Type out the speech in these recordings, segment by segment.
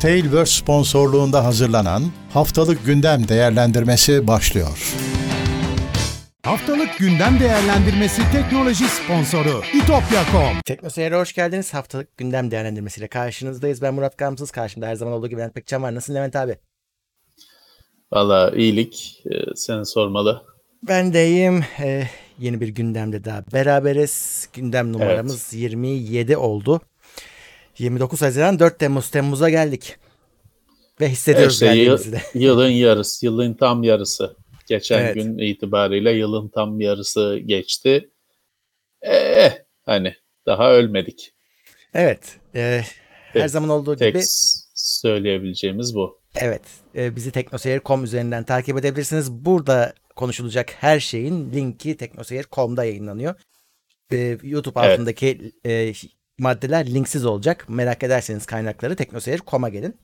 Tailverse sponsorluğunda hazırlanan Haftalık Gündem Değerlendirmesi başlıyor. Haftalık gündem değerlendirmesi teknoloji sponsoru itopya.com. Teknoseyir'e hoş geldiniz. Haftalık gündem değerlendirmesiyle karşınızdayız. Ben Murat Gamsız. Karşımda her zaman olduğu gibi Levent Pekcan var. Nasılsın Levent abi? Valla iyilik. Ee, seni sormalı. Ben de iyiyim. Ee, yeni bir gündemde daha beraberiz. Gündem numaramız evet. 27 oldu. 29 Haziran 4 Temmuz Temmuz'a geldik. Ve hissediyoruz işte geldiğimizi de. Yılın yarısı, yılın tam yarısı. Geçen evet. gün itibariyle yılın tam yarısı geçti. Eee hani daha ölmedik. Evet. E, her zaman olduğu tek gibi. söyleyebileceğimiz bu. Evet. E, bizi teknoseyir.com üzerinden takip edebilirsiniz. Burada konuşulacak her şeyin linki teknoseyir.com'da yayınlanıyor. E, YouTube evet. altındaki e, maddeler linksiz olacak. Merak ederseniz kaynakları teknoseyir.com'a gelin.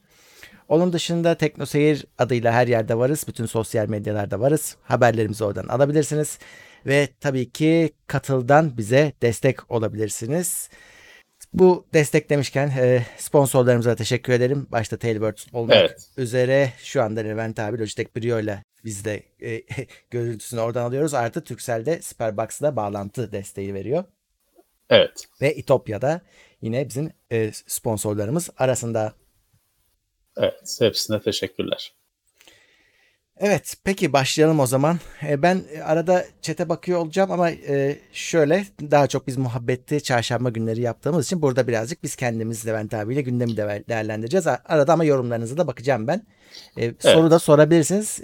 Onun dışında Teknoseyir adıyla her yerde varız. Bütün sosyal medyalarda varız. Haberlerimizi oradan alabilirsiniz. Ve tabii ki katıldan bize destek olabilirsiniz. Bu destek demişken e, sponsorlarımıza teşekkür ederim. Başta Tailbird olmak evet. üzere şu anda Levent abi Logitech Brio ile biz de e, görüntüsünü oradan alıyoruz. Artı Turkcell'de Superbox'da bağlantı desteği veriyor. Evet. Ve İtopya'da yine bizim e, sponsorlarımız arasında. Evet, hepsine teşekkürler. Evet, peki başlayalım o zaman. E, ben arada çete bakıyor olacağım ama e, şöyle daha çok biz muhabbeti çarşamba günleri yaptığımız için burada birazcık biz kendimiz Levent abiyle gündemi de değerlendireceğiz. Arada ama yorumlarınızı da bakacağım ben. E, evet. Soru da sorabilirsiniz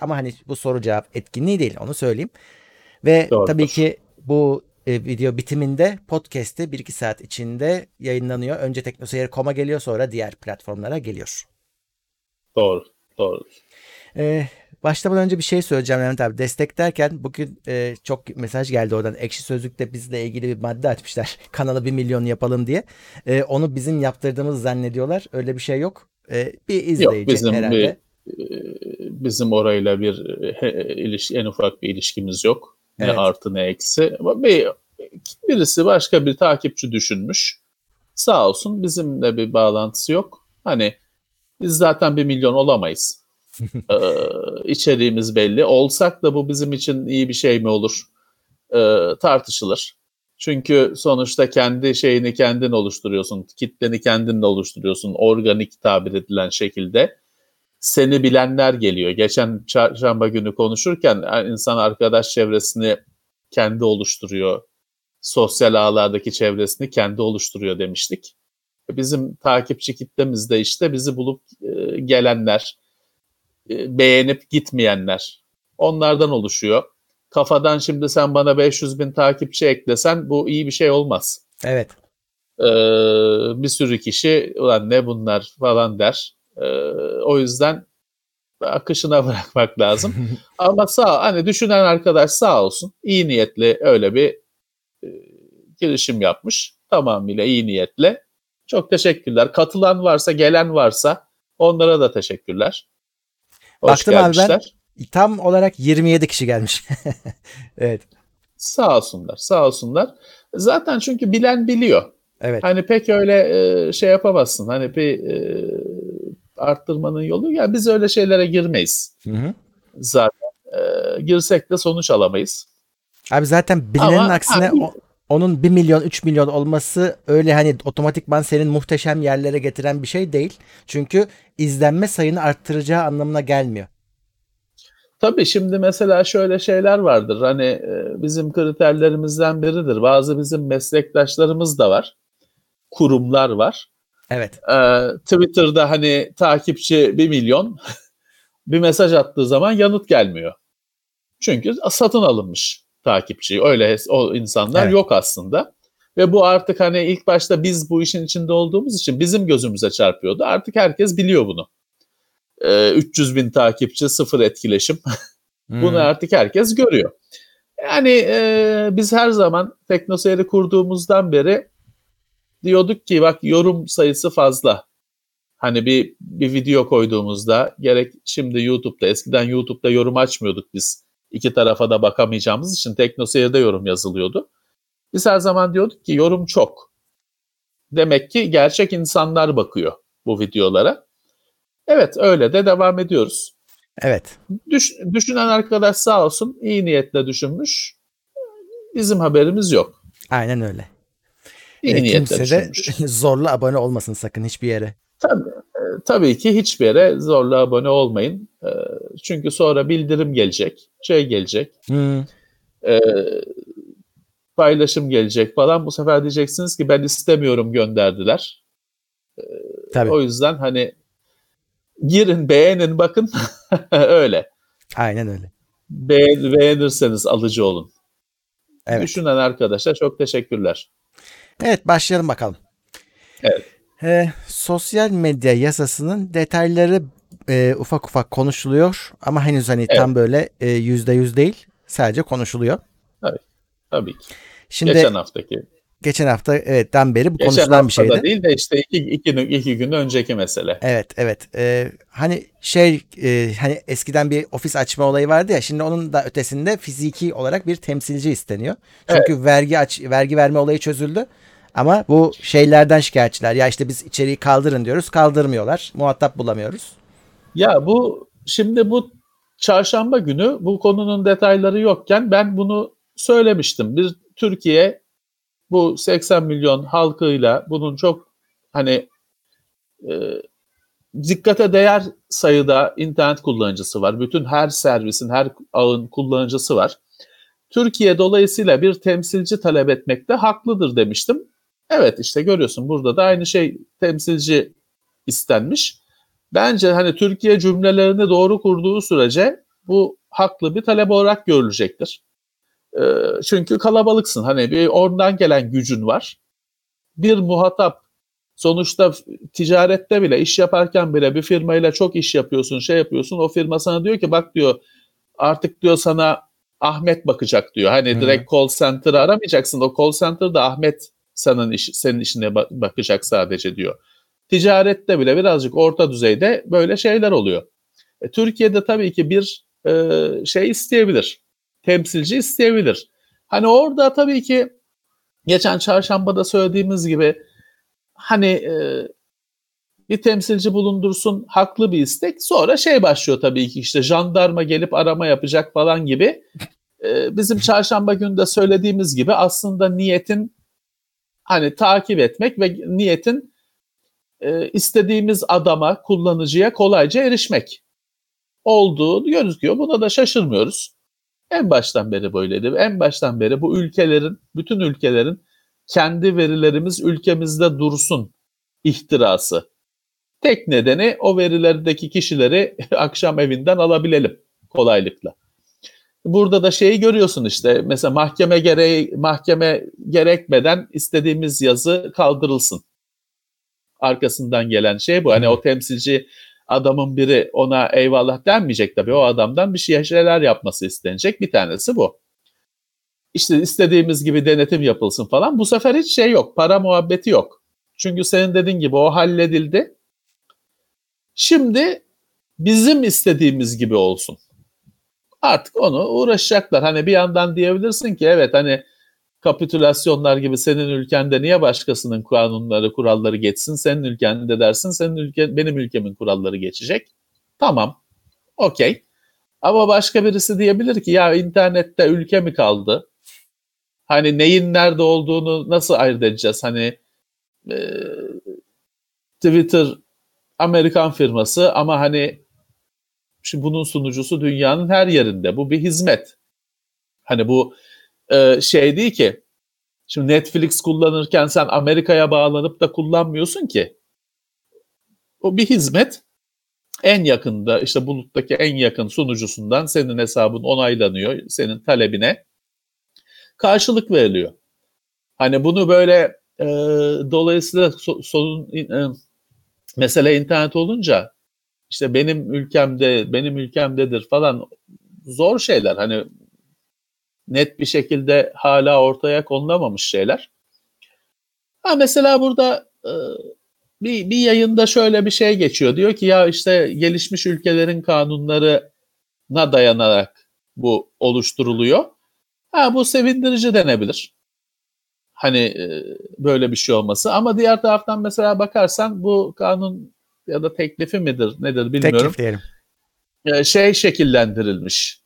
ama hani bu soru cevap etkinliği değil onu söyleyeyim. Ve Doğrudur. tabii ki bu video bitiminde podcast'te 1-2 saat içinde yayınlanıyor. Önce teknoseyir.com'a geliyor sonra diğer platformlara geliyor. Doğru, doğru. Ee, başlamadan önce bir şey söyleyeceğim Levent abi. Destek derken bugün e, çok mesaj geldi oradan. Ekşi Sözlük'te bizle ilgili bir madde açmışlar. Kanalı bir milyon yapalım diye. E, onu bizim yaptırdığımız zannediyorlar. Öyle bir şey yok. E, bir izleyici yok, bizim herhalde. Bir, bizim orayla bir he, ilişki, en ufak bir ilişkimiz yok. Ne evet. artı ne eksi. Ama bir, birisi başka bir takipçi düşünmüş. Sağ olsun bizimle bir bağlantısı yok. Hani biz zaten bir milyon olamayız. ee, içeriğimiz belli. Olsak da bu bizim için iyi bir şey mi olur? Ee, tartışılır. Çünkü sonuçta kendi şeyini kendin oluşturuyorsun. Kitleni kendin oluşturuyorsun. Organik tabir edilen şekilde. Seni bilenler geliyor. Geçen çarşamba günü konuşurken insan arkadaş çevresini kendi oluşturuyor. Sosyal ağlardaki çevresini kendi oluşturuyor demiştik. Bizim takipçi kitlemiz de işte bizi bulup e, gelenler, e, beğenip gitmeyenler. Onlardan oluşuyor. Kafadan şimdi sen bana 500 bin takipçi eklesen bu iyi bir şey olmaz. Evet. Ee, bir sürü kişi ulan ne bunlar falan der. Ee, o yüzden akışına bırakmak lazım. Ama sağ hani düşünen arkadaş sağ olsun iyi niyetli öyle bir e, girişim yapmış. Tamamıyla iyi niyetle. Çok teşekkürler. Katılan varsa, gelen varsa onlara da teşekkürler. Hoş Baktım gelmişler. abi ben tam olarak 27 kişi gelmiş. evet. Sağ olsunlar, sağ olsunlar. Zaten çünkü bilen biliyor. Evet. Hani pek öyle e, şey yapamazsın. Hani bir e, arttırmanın yolu. Ya biz öyle şeylere girmeyiz. Hı hı. Zaten e, girsek de sonuç alamayız. Abi zaten bilinenin Ama, aksine abi, o, onun 1 milyon 3 milyon olması öyle hani otomatikman senin muhteşem yerlere getiren bir şey değil. Çünkü izlenme sayını arttıracağı anlamına gelmiyor. Tabii şimdi mesela şöyle şeyler vardır. Hani e, bizim kriterlerimizden biridir. Bazı bizim meslektaşlarımız da var. Kurumlar var. Evet. Ee, Twitter'da hani takipçi 1 milyon bir mesaj attığı zaman yanıt gelmiyor. Çünkü satın alınmış takipçi. Öyle o insanlar evet. yok aslında. Ve bu artık hani ilk başta biz bu işin içinde olduğumuz için bizim gözümüze çarpıyordu. Artık herkes biliyor bunu. Ee, 300 bin takipçi, sıfır etkileşim. hmm. Bunu artık herkes görüyor. Yani e, biz her zaman teknoseyri kurduğumuzdan beri diyorduk ki bak yorum sayısı fazla. Hani bir bir video koyduğumuzda gerek şimdi YouTube'da eskiden YouTube'da yorum açmıyorduk biz. İki tarafa da bakamayacağımız için teknoseyirde yorum yazılıyordu. Biz her zaman diyorduk ki yorum çok. Demek ki gerçek insanlar bakıyor bu videolara. Evet öyle de devam ediyoruz. Evet. Düş, düşünen arkadaş sağ olsun iyi niyetle düşünmüş. Bizim haberimiz yok. Aynen öyle. İyi E, kimse de zorla abone olmasın sakın hiçbir yere. Tabii, tabii ki hiçbir yere zorla abone olmayın. Çünkü sonra bildirim gelecek, şey gelecek, Hmm, paylaşım gelecek falan. Bu sefer diyeceksiniz ki ben istemiyorum gönderdiler. tabii. O yüzden hani girin beğenin bakın öyle. Aynen öyle. Beğen, beğenirseniz alıcı olun. Evet. Düşünen arkadaşlar çok teşekkürler. Evet başlayalım bakalım. Evet. Ee, sosyal medya yasasının detayları e, ufak ufak konuşuluyor ama henüz hani tam böyle e, yüzde yüz değil. Sadece konuşuluyor. Tabii ki. Şimdi geçen geçen, hafta evetten beri bu Geçen konuşulan bir şeydi. değil de işte iki, iki, iki gün önceki mesele. Evet evet. Ee, hani şey e, hani eskiden bir ofis açma olayı vardı ya şimdi onun da ötesinde fiziki olarak bir temsilci isteniyor. Çünkü vergi aç vergi verme olayı çözüldü. Ama bu şeylerden şikayetçiler. Ya işte biz içeriği kaldırın diyoruz. Kaldırmıyorlar. Muhatap bulamıyoruz. Ya bu şimdi bu çarşamba günü bu konunun detayları yokken ben bunu söylemiştim. Bir Türkiye bu 80 milyon halkıyla bunun çok hani e, dikkate değer sayıda internet kullanıcısı var. Bütün her servisin, her ağın kullanıcısı var. Türkiye dolayısıyla bir temsilci talep etmekte haklıdır demiştim. Evet işte görüyorsun burada da aynı şey temsilci istenmiş. Bence hani Türkiye cümlelerini doğru kurduğu sürece bu haklı bir talep olarak görülecektir. Ee, çünkü kalabalıksın. Hani bir oradan gelen gücün var. Bir muhatap sonuçta ticarette bile iş yaparken bile bir firmayla çok iş yapıyorsun, şey yapıyorsun. O firma sana diyor ki bak diyor artık diyor sana Ahmet bakacak diyor. Hani direkt call center'ı aramayacaksın. O call center'da Ahmet senin iş, senin işine ba- bakacak sadece diyor. Ticarette bile birazcık orta düzeyde böyle şeyler oluyor. E, Türkiye'de tabii ki bir e, şey isteyebilir. Temsilci isteyebilir. Hani orada tabii ki geçen çarşambada söylediğimiz gibi hani e, bir temsilci bulundursun haklı bir istek. Sonra şey başlıyor tabii ki işte jandarma gelip arama yapacak falan gibi. E, bizim çarşamba günü de söylediğimiz gibi aslında niyetin hani takip etmek ve niyetin e, istediğimiz adama, kullanıcıya kolayca erişmek olduğu gözüküyor. Buna da şaşırmıyoruz. En baştan beri böyleydi. En baştan beri bu ülkelerin, bütün ülkelerin kendi verilerimiz ülkemizde dursun ihtirası. Tek nedeni o verilerdeki kişileri akşam evinden alabilelim kolaylıkla. Burada da şeyi görüyorsun işte mesela mahkeme gereği mahkeme gerekmeden istediğimiz yazı kaldırılsın. Arkasından gelen şey bu. Hani o temsilci adamın biri ona eyvallah denmeyecek tabii. O adamdan bir şey şeyler yapması istenecek. Bir tanesi bu. İşte istediğimiz gibi denetim yapılsın falan. Bu sefer hiç şey yok. Para muhabbeti yok. Çünkü senin dediğin gibi o halledildi. Şimdi bizim istediğimiz gibi olsun. Artık onu uğraşacaklar. Hani bir yandan diyebilirsin ki evet hani kapitülasyonlar gibi senin ülkende niye başkasının kanunları, kuralları geçsin? Senin ülkende dersin, senin ülke, benim ülkemin kuralları geçecek. Tamam, okey. Ama başka birisi diyebilir ki ya internette ülke mi kaldı? Hani neyin nerede olduğunu nasıl ayırt edeceğiz? Hani e, Twitter Amerikan firması ama hani şimdi bunun sunucusu dünyanın her yerinde. Bu bir hizmet. Hani bu e, şey değil ki şimdi Netflix kullanırken sen Amerika'ya bağlanıp da kullanmıyorsun ki. O bir hizmet. En yakında işte buluttaki en yakın sunucusundan senin hesabın onaylanıyor. Senin talebine karşılık veriliyor. Hani bunu böyle e, dolayısıyla so, sorun e, mesele internet olunca işte benim ülkemde benim ülkemdedir falan zor şeyler. Hani net bir şekilde hala ortaya konulamamış şeyler. Ha mesela burada e, bir, bir yayında şöyle bir şey geçiyor. Diyor ki ya işte gelişmiş ülkelerin kanunlarına dayanarak bu oluşturuluyor. Ha bu sevindirici denebilir. Hani e, böyle bir şey olması. Ama diğer taraftan mesela bakarsan bu kanun ya da teklifi midir nedir bilmiyorum. Teklif diyelim. Ee, şey şekillendirilmiş.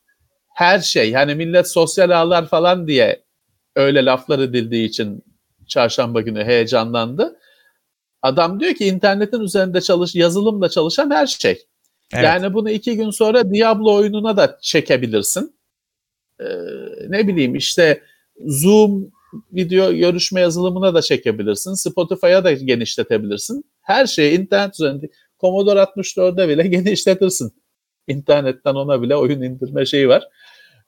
Her şey hani millet sosyal ağlar falan diye öyle laflar edildiği için çarşamba günü heyecanlandı. Adam diyor ki internetin üzerinde çalış yazılımla çalışan her şey. Evet. Yani bunu iki gün sonra Diablo oyununa da çekebilirsin. Ee, ne bileyim işte Zoom video görüşme yazılımına da çekebilirsin. Spotify'a da genişletebilirsin. Her şeyi internet üzerinde Commodore 64'de bile genişletirsin. İnternetten ona bile oyun indirme şeyi var.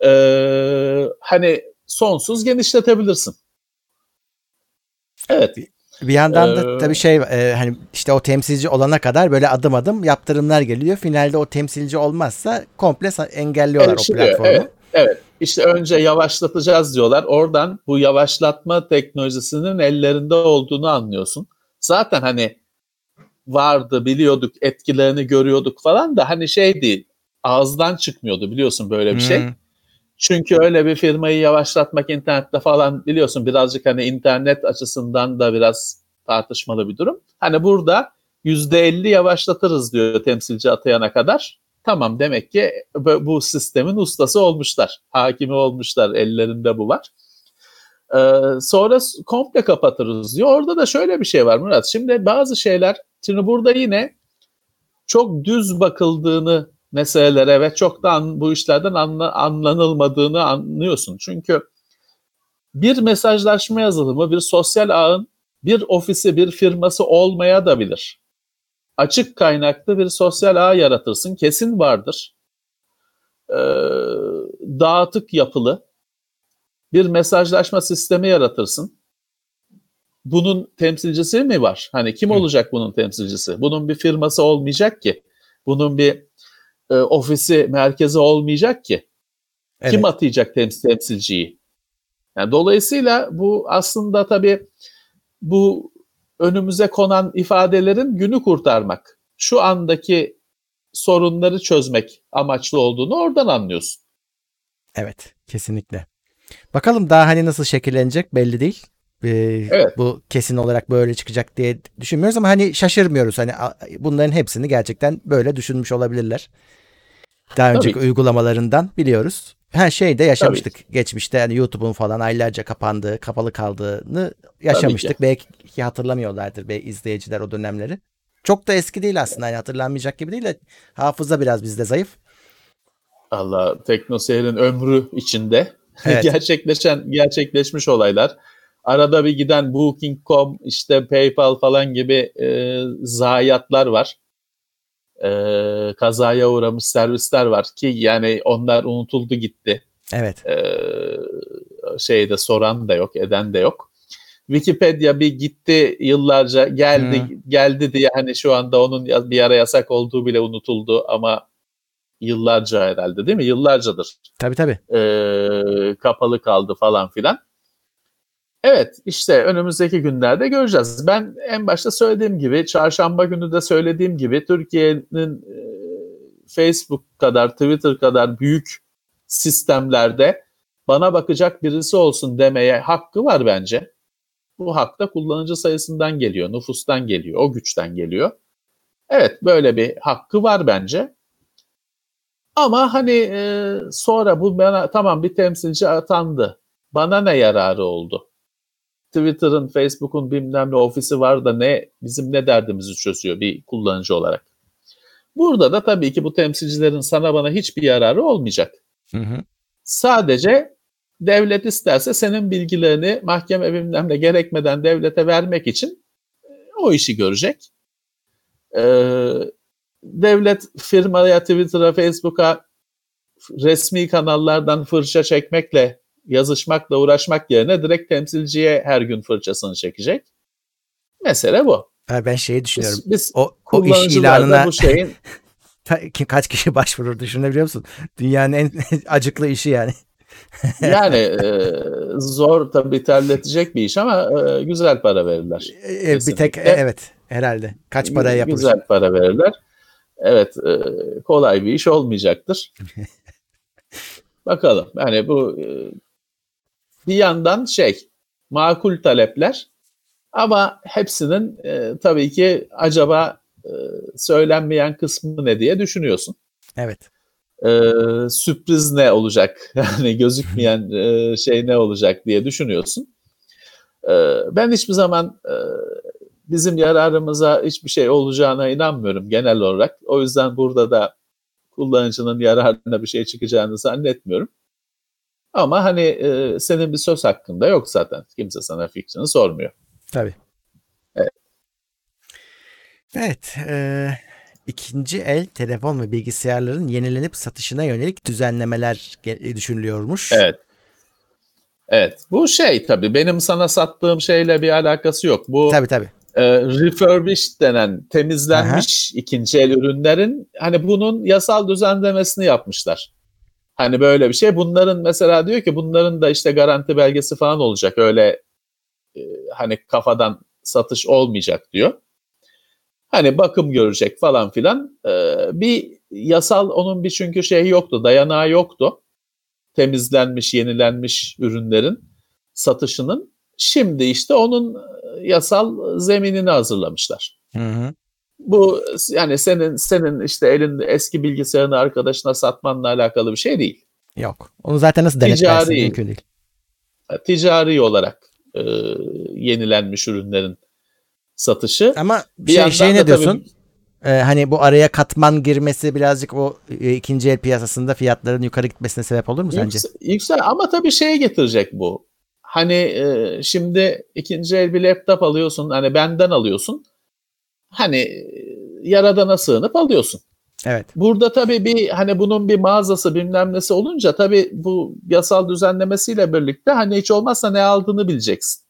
Ee, hani sonsuz genişletebilirsin. Evet. Bir yandan da Ee, tabii şey e, hani işte o temsilci olana kadar böyle adım adım yaptırımlar geliyor. Finalde o temsilci olmazsa komple engelliyorlar o platformu. Evet, evet. İşte önce yavaşlatacağız diyorlar. Oradan bu yavaşlatma teknolojisinin ellerinde olduğunu anlıyorsun. Zaten hani vardı biliyorduk etkilerini görüyorduk falan da hani şey değil ağızdan çıkmıyordu biliyorsun böyle bir şey. Hmm. Çünkü öyle bir firmayı yavaşlatmak internette falan biliyorsun birazcık hani internet açısından da biraz tartışmalı bir durum. Hani burada %50 yavaşlatırız diyor temsilci atayana kadar. Tamam demek ki bu sistemin ustası olmuşlar. Hakimi olmuşlar. Ellerinde bu var. Ee, sonra komple kapatırız diyor. Orada da şöyle bir şey var Murat. Şimdi bazı şeyler şimdi burada yine çok düz bakıldığını meselelere ve çok da an- bu işlerden anla- anlanılmadığını anlıyorsun. Çünkü bir mesajlaşma yazılımı bir sosyal ağın bir ofisi bir firması olmaya da bilir. Açık kaynaklı bir sosyal ağ yaratırsın. Kesin vardır. Ee, dağıtık yapılı bir mesajlaşma sistemi yaratırsın. Bunun temsilcisi mi var? Hani kim olacak bunun temsilcisi? Bunun bir firması olmayacak ki. Bunun bir e, ofisi, merkezi olmayacak ki. Evet. Kim atayacak temsil, temsilciyi? Yani dolayısıyla bu aslında tabii bu önümüze konan ifadelerin günü kurtarmak. Şu andaki sorunları çözmek amaçlı olduğunu oradan anlıyorsun. Evet, kesinlikle. Bakalım daha hani nasıl şekillenecek belli değil. Ee, Evet. Bu kesin olarak böyle çıkacak diye düşünmüyoruz ama hani şaşırmıyoruz. Hani bunların hepsini gerçekten böyle düşünmüş olabilirler. Daha önceki ki. uygulamalarından biliyoruz. Her şeyde yaşamıştık geçmişte. Yani YouTube'un falan aylarca kapandığı, kapalı kaldığını yaşamıştık. Belki hatırlamıyorlardır be izleyiciler o dönemleri. Çok da eski değil aslında. Yani hatırlanmayacak gibi değil de hafıza biraz bizde zayıf. Allah teknoseyrin ömrü içinde Evet. gerçekleşen gerçekleşmiş olaylar. Arada bir giden Booking.com işte PayPal falan gibi e, zayiatlar var. E, kazaya uğramış servisler var ki yani onlar unutuldu gitti. Evet. E, şeyde soran da yok, eden de yok. Wikipedia bir gitti yıllarca geldi geldi diye hani şu anda onun bir ara yasak olduğu bile unutuldu ama yıllarca herhalde değil mi? Yıllarcadır Tabii tabii. e, kapalı kaldı falan filan. Evet işte önümüzdeki günlerde göreceğiz. Ben en başta söylediğim gibi çarşamba günü de söylediğim gibi Türkiye'nin e, Facebook kadar Twitter kadar büyük sistemlerde bana bakacak birisi olsun demeye hakkı var bence. Bu hak da kullanıcı sayısından geliyor, nüfustan geliyor, o güçten geliyor. Evet böyle bir hakkı var bence. Ama hani e, sonra bu bana tamam bir temsilci atandı. Bana ne yararı oldu? Twitter'ın, Facebook'un bilmem ne ofisi var da ne bizim ne derdimizi çözüyor bir kullanıcı olarak. Burada da tabii ki bu temsilcilerin sana bana hiçbir yararı olmayacak. Hı hı. Sadece devlet isterse senin bilgilerini mahkeme bilmem ne gerekmeden devlete vermek için e, o işi görecek. Ee, devlet firmaya, Twitter'a, Facebook'a resmi kanallardan fırça çekmekle, yazışmakla uğraşmak yerine direkt temsilciye her gün fırçasını çekecek. Mesele bu. Ben şeyi düşünüyorum. Biz, biz O, o iş ilanına bu şeyin kaç kişi başvurur düşünebiliyor musun? Dünyanın en acıklı işi yani. yani e, zor tabii terletecek bir iş ama e, güzel para verirler. E, e, bir tek evet herhalde. Kaç paraya yapılır? Güzel para verirler. Evet e, kolay bir iş olmayacaktır. Bakalım. Yani bu e, bir yandan şey makul talepler ama hepsinin e, tabii ki acaba e, söylenmeyen kısmı ne diye düşünüyorsun. Evet. E, sürpriz ne olacak? Yani gözükmeyen e, şey ne olacak diye düşünüyorsun. E, ben hiçbir zaman e, bizim yararımıza hiçbir şey olacağına inanmıyorum genel olarak. O yüzden burada da kullanıcının yararına bir şey çıkacağını zannetmiyorum. Ama hani e, senin bir söz hakkında yok zaten. Kimse sana fikrini sormuyor. Tabii. Evet. Evet. E, ikinci el telefon ve bilgisayarların yenilenip satışına yönelik düzenlemeler düşünülüyormuş. Evet. Evet. Bu şey tabii benim sana sattığım şeyle bir alakası yok. Bu tabii tabii. E, refurbished denen temizlenmiş Aha. ikinci el ürünlerin hani bunun yasal düzenlemesini yapmışlar. Hani böyle bir şey. Bunların mesela diyor ki bunların da işte garanti belgesi falan olacak. Öyle e, hani kafadan satış olmayacak diyor. Hani bakım görecek falan filan. E, bir yasal onun bir çünkü şey yoktu, dayanağı yoktu. Temizlenmiş, yenilenmiş ürünlerin satışının. Şimdi işte onun yasal zeminini hazırlamışlar. Hı hı. Bu yani senin senin işte elinde eski bilgisayarını arkadaşına satmanla alakalı bir şey değil. Yok. Onu zaten nasıl denetlersin mümkün değil. Ticari olarak e, yenilenmiş ürünlerin satışı. Ama bir şey, şey ne diyorsun? Tabii, ee, hani bu araya katman girmesi birazcık o e, ikinci el piyasasında fiyatların yukarı gitmesine sebep olur mu sence? Yüksel, yüksel ama tabii şeye getirecek bu. Hani e, şimdi ikinci el bir laptop alıyorsun hani benden alıyorsun. Hani yaradana sığınıp alıyorsun. Evet. Burada tabii bir hani bunun bir mağazası bilmem nesi olunca tabii bu yasal düzenlemesiyle birlikte hani hiç olmazsa ne aldığını bileceksin.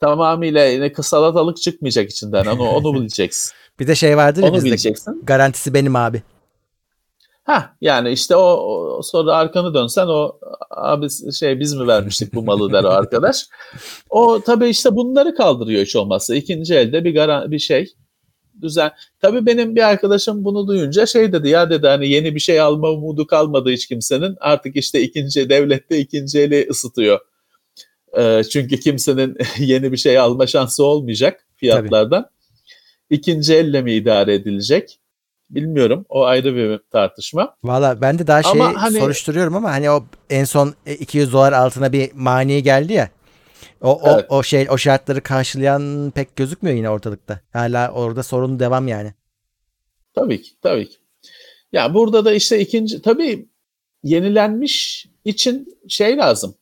Tamamıyla yine salatalık çıkmayacak içinden onu onu bileceksin. bir de şey vardır ya onu bizde bileceksin. garantisi benim abi. Ha yani işte o, o sonra arkanı dönsen o abi şey biz mi vermiştik bu malı der o arkadaş. O tabii işte bunları kaldırıyor hiç olmazsa. İkinci elde bir garan bir şey düzen. Tabii benim bir arkadaşım bunu duyunca şey dedi ya dedi hani yeni bir şey alma umudu kalmadı hiç kimsenin. Artık işte ikinci devlette ikinci eli ısıtıyor. Ee, çünkü kimsenin yeni bir şey alma şansı olmayacak fiyatlardan. Tabii. İkinci elle mi idare edilecek? Bilmiyorum. O ayrı bir tartışma. Valla ben de daha şey hani, soruşturuyorum ama hani o en son 200 dolar altına bir mani geldi ya. O, evet. o, o şey o şartları karşılayan pek gözükmüyor yine ortalıkta. Hala orada sorun devam yani. Tabii ki, tabii ki. Ya burada da işte ikinci tabii yenilenmiş için şey lazım.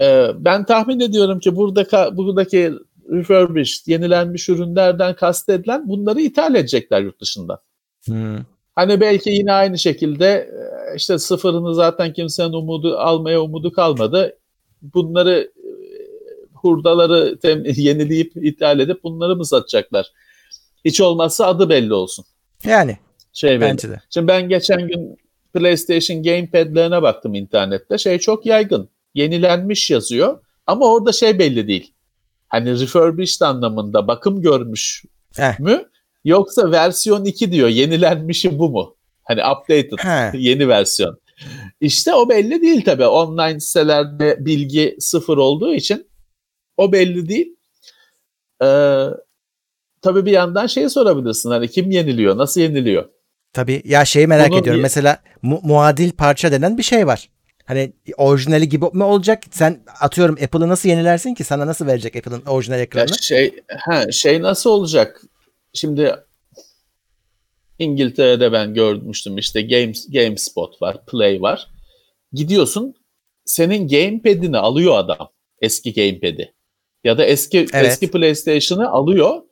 Ee, ben tahmin ediyorum ki burada buradaki refurbished, yenilenmiş ürünlerden kastedilen bunları ithal edecekler yurt dışında. Hmm. Hani belki yine aynı şekilde e, işte sıfırını zaten kimsenin umudu almaya umudu kalmadı. Bunları e, hurdaları tem, yenileyip ithal edip bunları mı satacaklar? Hiç olmazsa adı belli olsun. Yani. Şey bence de. Şimdi ben geçen gün PlayStation Gamepad'lerine baktım internette. Şey çok yaygın. Yenilenmiş yazıyor. Ama orada şey belli değil. Hani refurbished anlamında bakım görmüş Heh. mü? Yoksa versiyon 2 diyor. Yenilenmişi bu mu? Hani updated He. yeni versiyon. İşte o belli değil tabii. Online sitelerde bilgi sıfır olduğu için o belli değil. Ee, tabii bir yandan şey sorabilirsin. Hani kim yeniliyor? Nasıl yeniliyor? Tabii ya şeyi merak Bunu ediyorum. bir- Mesela mu- muadil parça denen bir şey var. Hani orijinali gibi mi olacak? Sen atıyorum Apple'ı nasıl yenilersin ki? Sana nasıl verecek Apple'ın orijinal Ya ekranını? şey ha, şey nasıl olacak? Şimdi İngiltere'de ben görmüştüm işte Games, GameSpot var, Play var. Gidiyorsun senin gamepad'ini alıyor adam. Eski gamepad'i. Ya da eski Evet. eski PlayStation'ı alıyor.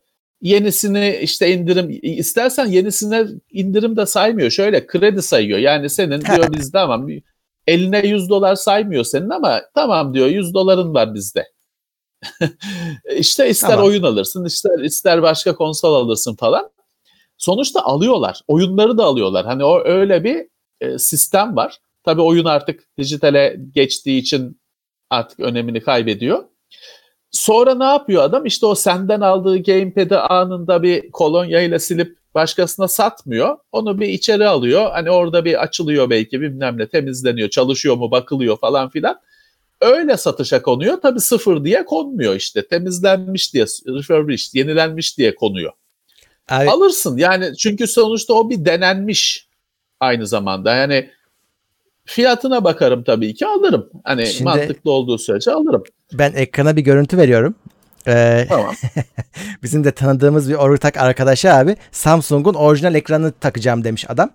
Yenisini işte indirim istersen yenisine indirim de saymıyor. Şöyle kredi sayıyor. Yani senin diyor bizde tamam eline 100 dolar saymıyor senin ama tamam diyor 100 doların var bizde. İşte ister Tamam. oyun alırsın, ister ister başka konsol alırsın falan. Sonuçta alıyorlar. Oyunları da alıyorlar. Hani o öyle bir e, sistem var. Tabii oyun artık dijitale geçtiği için artık önemini kaybediyor. Sonra ne yapıyor adam? İşte o senden aldığı gamepad'i anında bir kolonyayla silip başkasına satmıyor. Onu bir içeri alıyor. Hani orada bir açılıyor belki bilmem ne temizleniyor, çalışıyor mu bakılıyor falan filan. Öyle satışa konuyor. Tabii sıfır diye konmuyor işte. Temizlenmiş diye, refurbished, yenilenmiş diye konuyor. Abi, alırsın. Yani çünkü sonuçta o bir denenmiş aynı zamanda. Yani fiyatına bakarım tabii ki alırım. Hani Şimdi- mantıklı olduğu sürece alırım. ben ekrana bir görüntü veriyorum. Ee, Tamam. bizim de tanıdığımız bir ortak arkadaşa abi Samsung'un orijinal ekranını takacağım demiş adam.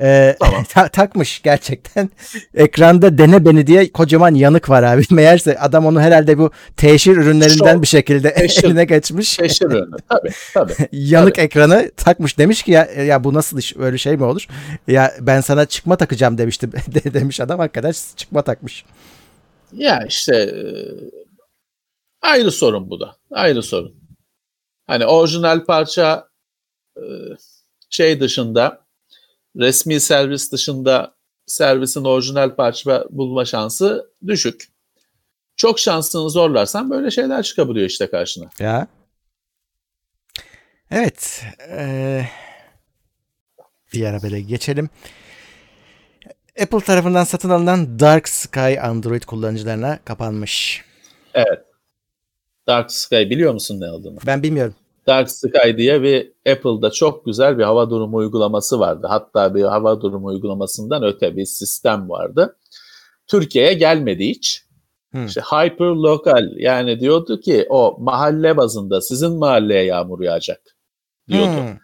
Ee, Tamam. ta- takmış gerçekten. Ekranda dene beni diye kocaman yanık var abi. Meğerse adam onu herhalde bu teşhir ürünlerinden Şov. bir şekilde Teşhir. eline geçmiş. Teşhir ürünü. Tabii tabii. yanık ekranı takmış demiş ki ya ya bu nasıl iş öyle şey mi olur? Ya ben sana çıkma takacağım demiştim de, demiş adam arkadaş çıkma takmış. Ya işte e, ayrı sorun bu da. Ayrı sorun. Hani orijinal parça e, şey dışında resmi servis dışında servisin orijinal parça bulma şansı düşük. Çok şansını zorlarsan böyle şeyler çıkabiliyor işte karşına. Ya. Evet. eee diğer habere geçelim. Apple tarafından satın alınan Dark Sky Android kullanıcılarına kapanmış. Dark Sky biliyor musun ne olduğunu? Ben bilmiyorum. Dark Sky diye bir Apple'da çok güzel bir hava durumu uygulaması vardı. Hatta bir hava durumu uygulamasından öte bir sistem vardı. Türkiye'ye gelmedi hiç. Hmm. İşte hyperlokal yani diyordu ki o mahalle bazında sizin mahalleye yağmur yağacak diyordu. Hmm.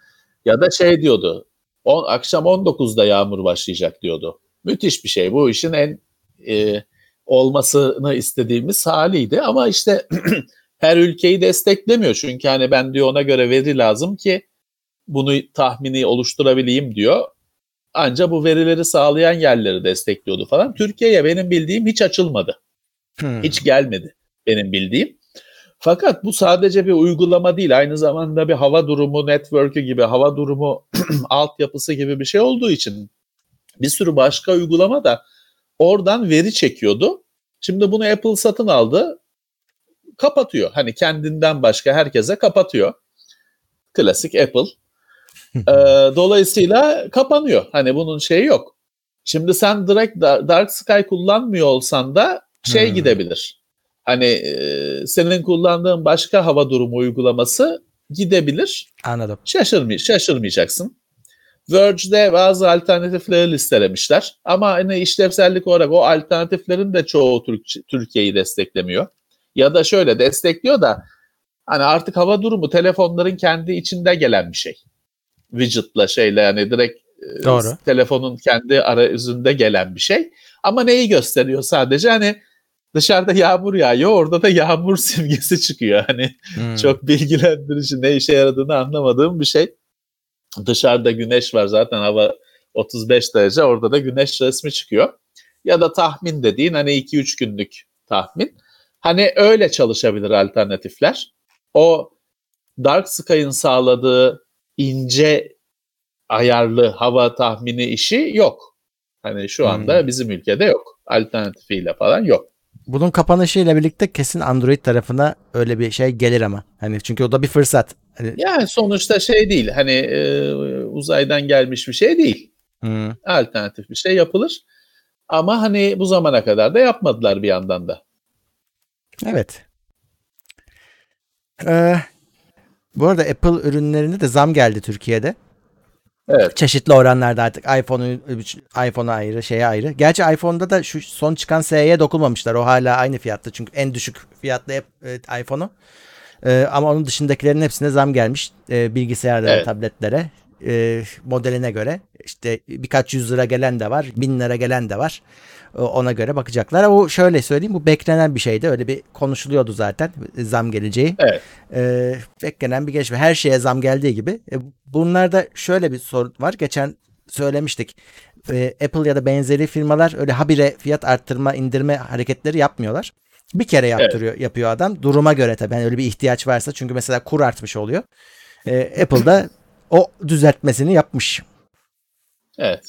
Ya da şey diyordu. On, akşam 19'da yağmur başlayacak diyordu. Müthiş bir şey. Bu işin en e, olmasını istediğimiz haliydi. Ama işte her ülkeyi desteklemiyor. Çünkü hani ben diyor ona göre veri lazım ki bunu tahmini oluşturabileyim diyor. Anca bu verileri sağlayan yerleri destekliyordu falan. Türkiye'ye benim bildiğim hiç açılmadı. Hmm. Hiç gelmedi benim bildiğim. Fakat bu sadece bir uygulama değil. Aynı zamanda bir hava durumu network'ü gibi, hava durumu altyapısı gibi bir şey olduğu için bir sürü başka uygulama da oradan veri çekiyordu. Şimdi bunu Apple satın aldı. Kapatıyor. Hani kendinden başka herkese kapatıyor. Klasik Apple. Ee, dolayısıyla kapanıyor. Hani bunun şeyi yok. Şimdi sen direkt Da- Dark Sky kullanmıyor olsan da şey Hmm. gidebilir. Hani e, senin kullandığın başka hava durumu uygulaması gidebilir. Anladım. Şaşırmay şaşırmayacaksın. Verge'de bazı alternatifleri listelemişler. Ama hani işlevsellik olarak o alternatiflerin de çoğu Türk- Türkiye'yi desteklemiyor. Ya da şöyle destekliyor da hani artık hava durumu telefonların kendi içinde gelen bir şey. Widget'la şeyle yani direkt e, Doğru. telefonun kendi arayüzünde gelen bir şey. Ama neyi gösteriyor sadece hani dışarıda yağmur yağıyor orada da yağmur simgesi çıkıyor. Hani Hmm. çok bilgilendirici ne işe yaradığını anlamadığım bir şey. Dışarıda güneş var zaten hava 35 derece orada da güneş resmi çıkıyor. Ya da tahmin dediğin hani 2-3 günlük tahmin. Hani öyle çalışabilir alternatifler. O Dark Sky'ın sağladığı ince ayarlı hava tahmini işi yok. Hani şu anda Hmm. bizim ülkede yok. Alternatifiyle falan yok. Bunun kapanışıyla birlikte kesin Android tarafına öyle bir şey gelir ama. Hani çünkü o da bir fırsat. Hani, Yani sonuçta şey değil hani e, uzaydan gelmiş bir şey değil. hmm. Alternatif bir şey yapılır. Ama hani bu zamana kadar da yapmadılar bir yandan da. Evet. Ee, bu arada Apple ürünlerinde de zam geldi Türkiye'de. Evet. Çeşitli oranlarda artık iPhone'u iPhone'a ayrı, şeye ayrı. Gerçi iPhone'da da şu son çıkan SE'ye dokunmamışlar. O hala aynı fiyatta çünkü en düşük fiyatlı e, iPhone'u. Ee, ama onun dışındakilerin hepsine zam gelmiş. Ee, bilgisayarlara, Evet. tabletlere, e, modeline göre. İşte birkaç yüz lira gelen de var, bin lira gelen de var. O- Ona göre bakacaklar. O şöyle söyleyeyim bu beklenen bir şeydi. Öyle bir konuşuluyordu zaten zam geleceği. Evet. Ee, beklenen bir gelişme. Her şeye zam geldiği gibi. E, bunlarda şöyle bir sorun var. Geçen söylemiştik. Ee, Apple ya da benzeri firmalar öyle habire fiyat arttırma, indirme hareketleri yapmıyorlar. Bir kere yaptırıyor, yapıyor adam. Duruma göre tabii. Yani öyle bir ihtiyaç varsa. Çünkü mesela kur artmış oluyor. Ee, Apple da o düzeltmesini yapmış. Evet.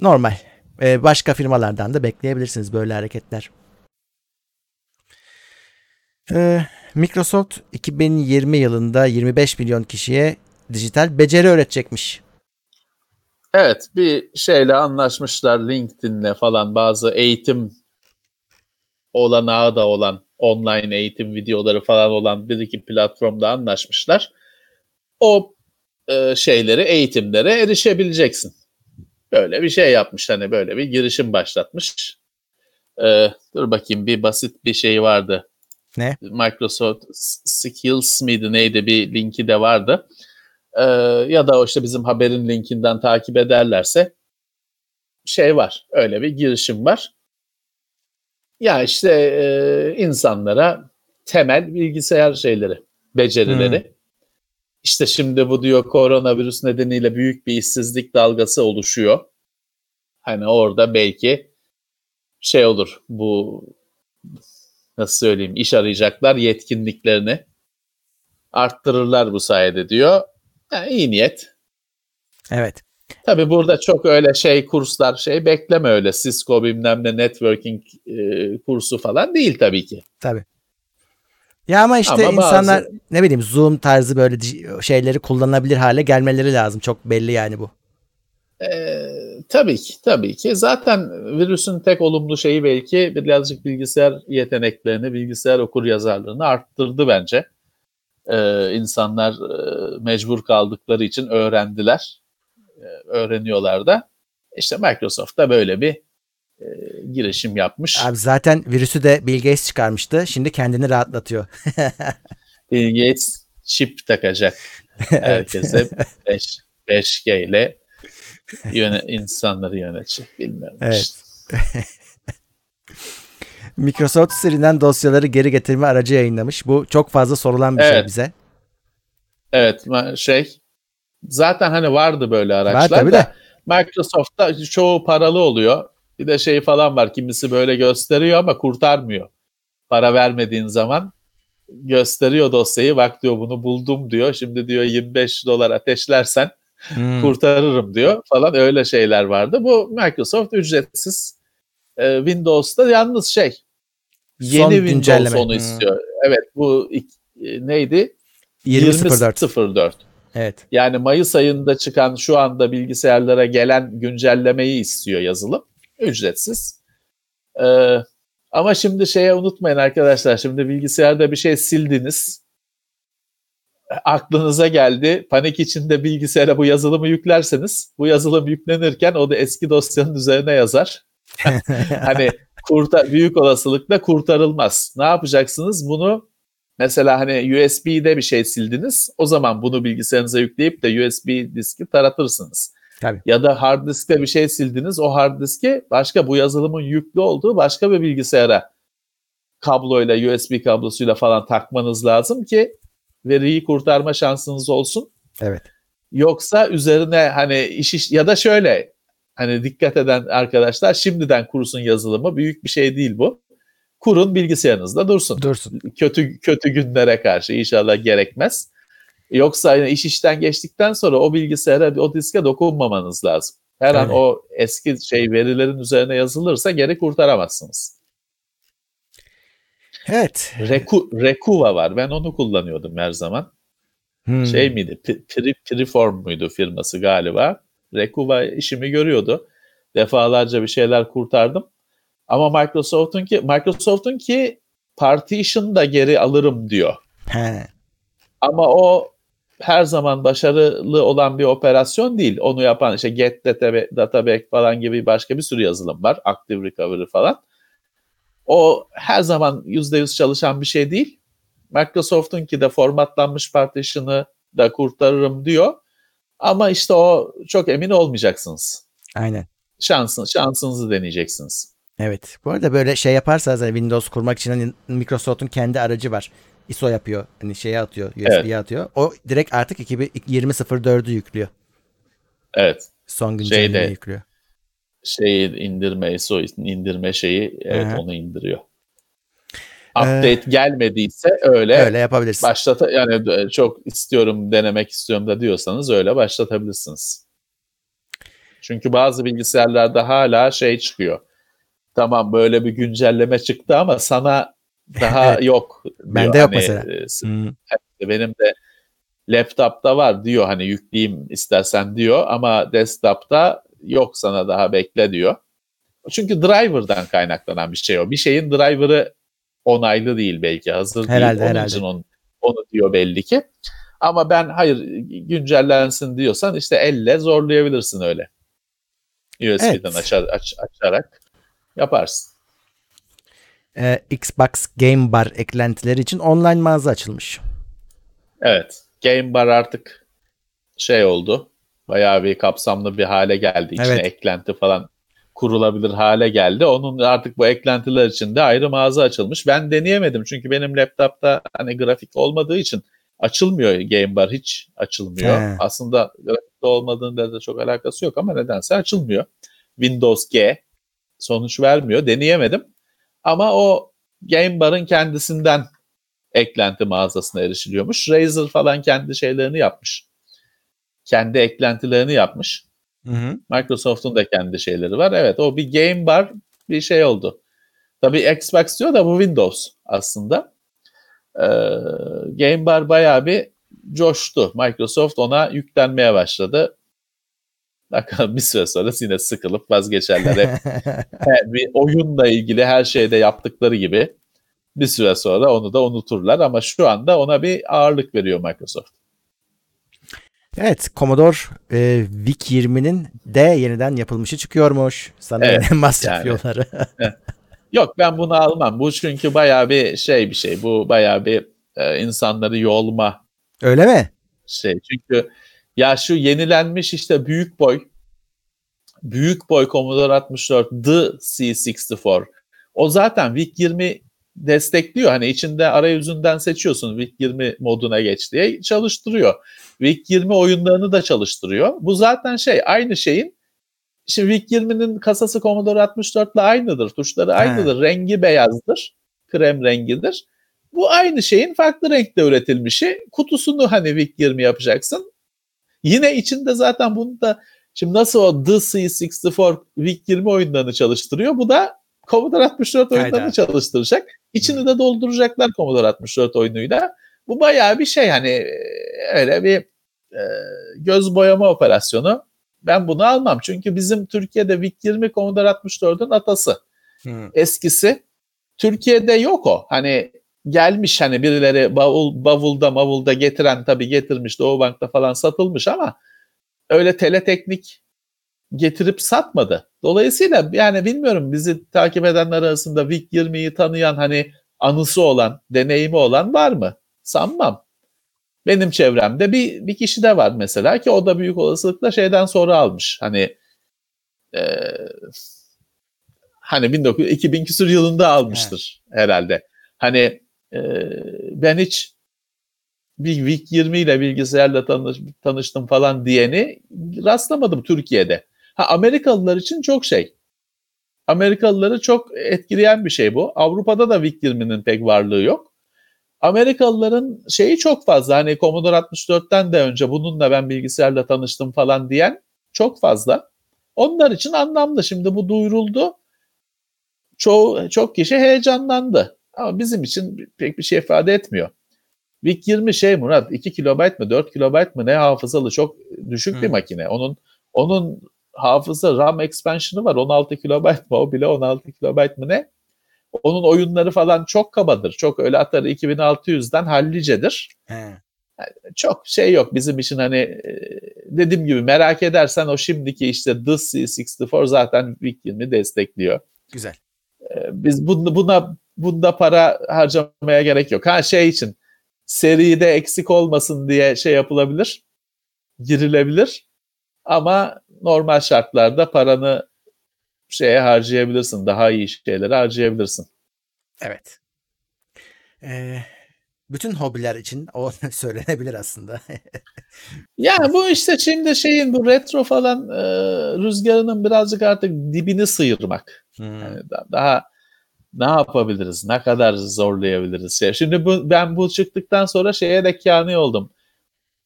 Normal. Ee, başka firmalardan da bekleyebilirsiniz böyle hareketler. Ee, Microsoft 2020 yılında 25 milyon kişiye dijital beceri öğretecekmiş. Evet bir şeyle anlaşmışlar LinkedIn'le falan bazı eğitim olanağı da olan online eğitim videoları falan olan bir iki platformda anlaşmışlar. O e, şeyleri, eğitimlere erişebileceksin. Böyle bir şey yapmış hani böyle bir girişim başlatmış. E, dur bakayım bir basit bir şey vardı. Ne? Microsoft Skills miydi neydi bir linki de vardı. E, ya da işte bizim haberin linkinden takip ederlerse şey var. Öyle bir girişim var. Ya işte e, insanlara temel bilgisayar şeyleri, becerileri. İşte şimdi bu diyor koronavirüs nedeniyle büyük bir işsizlik dalgası oluşuyor. Hani orada belki şey olur bu nasıl söyleyeyim iş arayacaklar yetkinliklerini arttırırlar bu sayede diyor. Yani iyi niyet. Evet. Tabii burada çok öyle şey kurslar şey bekleme öyle Cisco bilmem ne networking e, kursu falan değil tabii ki. Tabii. Ya ama işte ama insanlar bazı... ne bileyim Zoom tarzı böyle şeyleri kullanabilir hale gelmeleri lazım. Çok belli yani bu. Ee, tabii ki, tabii ki. Zaten virüsün tek olumlu şeyi belki birazcık bilgisayar yeteneklerini, bilgisayar okur yazarlığını arttırdı bence. Ee, insanlar e, mecbur kaldıkları için öğrendiler, e, öğreniyorlar da. İşte Microsoft da böyle bir e, girişim yapmış. Abi zaten virüsü de Bill Gates çıkarmıştı. Şimdi kendini rahatlatıyor. Bill Gates çip takacak herkese 5 5G ile yöne, insanları yönetecek. Bilmiyorum evet. işte. Microsoft Siri'den dosyaları geri getirme aracı yayınlamış. Bu çok fazla sorulan bir şey evet. şey bize. Evet şey zaten hani vardı böyle araçlar Var, tabii da de. Microsoft'ta çoğu paralı oluyor. Bir de şey falan var kimisi böyle gösteriyor ama kurtarmıyor. Para vermediğin zaman gösteriyor dosyayı bak diyor bunu buldum diyor. Şimdi diyor 25 dolar ateşlersen hmm. kurtarırım diyor falan öyle şeyler vardı. Bu Microsoft ücretsiz e, Windows'ta yalnız şey yeni Son Windows güncelleme. onu hmm. istiyor. Evet bu e, neydi? 20.04. Evet. Yani Mayıs ayında çıkan şu anda bilgisayarlara gelen güncellemeyi istiyor yazılım. Ücretsiz. Ee, ama şimdi şeye unutmayın arkadaşlar. Şimdi bilgisayarda bir şey sildiniz. Aklınıza geldi. Panik içinde bilgisayara bu yazılımı yüklerseniz bu yazılım yüklenirken o da eski dosyanın üzerine yazar. hani kurtar büyük olasılıkla kurtarılmaz. Ne yapacaksınız? Bunu mesela hani USB'de bir şey sildiniz. O zaman bunu bilgisayarınıza yükleyip de USB diski taratırsınız. Tabii. Ya da hard diskte bir şey sildiniz. O hard diski başka bu yazılımın yüklü olduğu başka bir bilgisayara kabloyla USB kablosuyla falan takmanız lazım ki veriyi kurtarma şansınız olsun. Evet. Yoksa üzerine hani iş, iş ya da şöyle hani dikkat eden arkadaşlar şimdiden kursun yazılımı büyük bir şey değil bu. Kurun bilgisayarınızda dursun. Dursun. Kötü kötü günlere karşı inşallah gerekmez. Yoksa yani iş işten geçtikten sonra o bilgisayara, o diske dokunmamanız lazım. Her evet. an o eski şey verilerin üzerine yazılırsa geri kurtaramazsınız. Evet. Reku, Rekuva var. Ben onu kullanıyordum her zaman. Hmm. Şey miydi? Pri, Priform muydu firması galiba? Rekuva işimi görüyordu. Defalarca bir şeyler kurtardım. Ama Microsoft'un ki Microsoft'un ki partition da geri alırım diyor. He. Ama o her zaman başarılı olan bir operasyon değil. Onu yapan işte Get Database falan gibi başka bir sürü yazılım var. Active Recovery falan. O her zaman %100 çalışan bir şey değil. Microsoft'un ki de formatlanmış partition'ı da kurtarırım diyor. Ama işte o çok emin olmayacaksınız. Aynen. Şansın, şansınızı deneyeceksiniz. Evet. Bu arada böyle şey yaparsanız hani Windows kurmak için hani Microsoft'un kendi aracı var. ISO yapıyor. Hani şeye atıyor, USB'ye evet. atıyor. O direkt artık 20.04'ü yüklüyor. Evet. Son güncellemeyi yüklüyor. Şeyi indirme, ISO indirme şeyi evet Aha. onu indiriyor. Update ee, gelmediyse öyle öyle yapabilirsiniz. Başlata yani çok istiyorum denemek istiyorum da diyorsanız öyle başlatabilirsiniz. Çünkü bazı bilgisayarlarda hala şey çıkıyor. Tamam böyle bir güncelleme çıktı ama sana daha yok. Bende yok hani, mesela. E, hmm. Benim de laptopta var diyor hani yükleyeyim istersen diyor ama desktop'ta yok sana daha bekle diyor. Çünkü driver'dan kaynaklanan bir şey o. Bir şeyin driver'ı onaylı değil belki hazır herhalde, değil. Onun herhalde. için onu, onu diyor belli ki. Ama ben hayır güncellensin diyorsan işte elle zorlayabilirsin öyle. USB'den evet. açar, aç, açarak yaparsın. Ee, Xbox Game Bar eklentileri için online mağaza açılmış. Evet. Game Bar artık şey oldu. Bayağı bir kapsamlı bir hale geldi. İçine evet. eklenti falan kurulabilir hale geldi. Onun artık bu eklentiler için de ayrı mağaza açılmış. Ben deneyemedim çünkü benim laptopta hani grafik olmadığı için açılmıyor Game Bar hiç açılmıyor. He. Aslında grafikte olmadığında da çok alakası yok ama nedense açılmıyor. Windows G sonuç vermiyor. Deneyemedim. Ama o Game Bar'ın kendisinden eklenti mağazasına erişiliyormuş. Razer falan kendi şeylerini yapmış. Kendi eklentilerini yapmış. Hı hı. Microsoft'un da kendi şeyleri var. Evet o bir Game Bar bir şey oldu. Tabii Xbox diyor da bu Windows aslında. Ee, Game Bar bayağı bir coştu. Microsoft ona yüklenmeye başladı. Bakalım bir süre sonra yine sıkılıp vazgeçerler. Hep bir oyunla ilgili her şeyde yaptıkları gibi bir süre sonra onu da unuturlar ama şu anda ona bir ağırlık veriyor Microsoft. Evet, Commodore e, VIC 20'nin de yeniden yapılmışı çıkıyormuş. Sana evet, masraf yani. Yok ben bunu almam. Bu çünkü bayağı bir şey bir şey. Bu bayağı bir e, insanları yolma. Öyle mi? Şey çünkü ya şu yenilenmiş işte büyük boy büyük boy Commodore 64 The C64 o zaten VIC 20 destekliyor. Hani içinde arayüzünden seçiyorsun VIC 20 moduna geç diye çalıştırıyor. VIC 20 oyunlarını da çalıştırıyor. Bu zaten şey aynı şeyin Şimdi VIC 20'nin kasası Commodore 64 ile aynıdır. Tuşları aynıdır. He. Rengi beyazdır. Krem rengidir. Bu aynı şeyin farklı renkte üretilmişi. Kutusunu hani VIC 20 yapacaksın. Yine içinde zaten bunu da şimdi nasıl o The C64 VIC 20 oyunlarını çalıştırıyor. Bu da Commodore 64 oyunlarını Hayda. çalıştıracak. İçini de dolduracaklar Commodore 64 oyunuyla. Bu bayağı bir şey hani öyle bir e, göz boyama operasyonu. Ben bunu almam. Çünkü bizim Türkiye'de VIC 20 Commodore 64'ün atası. Hmm. Eskisi. Türkiye'de yok o. Hani gelmiş hani birileri bavul, bavulda mavulda getiren tabii getirmiş Doğu Bank'ta falan satılmış ama öyle teleteknik getirip satmadı. Dolayısıyla yani bilmiyorum bizi takip edenler arasında VIC 20'yi tanıyan hani anısı olan, deneyimi olan var mı? Sanmam. Benim çevremde bir, bir kişi de var mesela ki o da büyük olasılıkla şeyden sonra almış. Hani e, hani 19, 2000 küsur yılında almıştır evet. herhalde. Hani ben hiç bir VIC 20 ile bilgisayarla tanış, tanıştım falan diyeni rastlamadım Türkiye'de. Ha Amerikalılar için çok şey. Amerikalıları çok etkileyen bir şey bu. Avrupa'da da VIC 20'nin pek varlığı yok. Amerikalıların şeyi çok fazla. Hani Commodore 64'ten de önce bununla ben bilgisayarla tanıştım falan diyen çok fazla. Onlar için anlamlı. Şimdi bu duyuruldu. Çoğu, çok kişi heyecanlandı. Ama bizim için pek bir şey ifade etmiyor. VIC 20 şey Murat 2 kilobayt mı 4 kilobayt mı ne hafızalı çok düşük hmm. bir makine. Onun onun hafıza RAM expansion'ı var 16 kilobayt mı o bile 16 kilobayt mı ne? Onun oyunları falan çok kabadır. Çok öyle atar 2600'den hallicedir. Yani çok şey yok bizim için hani dediğim gibi merak edersen o şimdiki işte The C64 zaten VIC 20 destekliyor. Güzel. Biz buna bunda para harcamaya gerek yok. Ha şey için seride eksik olmasın diye şey yapılabilir. Girilebilir. Ama normal şartlarda paranı şeye harcayabilirsin. Daha iyi şeylere harcayabilirsin. Evet. Ee, bütün hobiler için o söylenebilir aslında. yani bu işte şimdi şeyin bu retro falan e, rüzgarının birazcık artık dibini sıyırmak. Hmm. Yani daha ne yapabiliriz? Ne kadar zorlayabiliriz? Şey. Şimdi bu, ben bu çıktıktan sonra şeye de kâni oldum.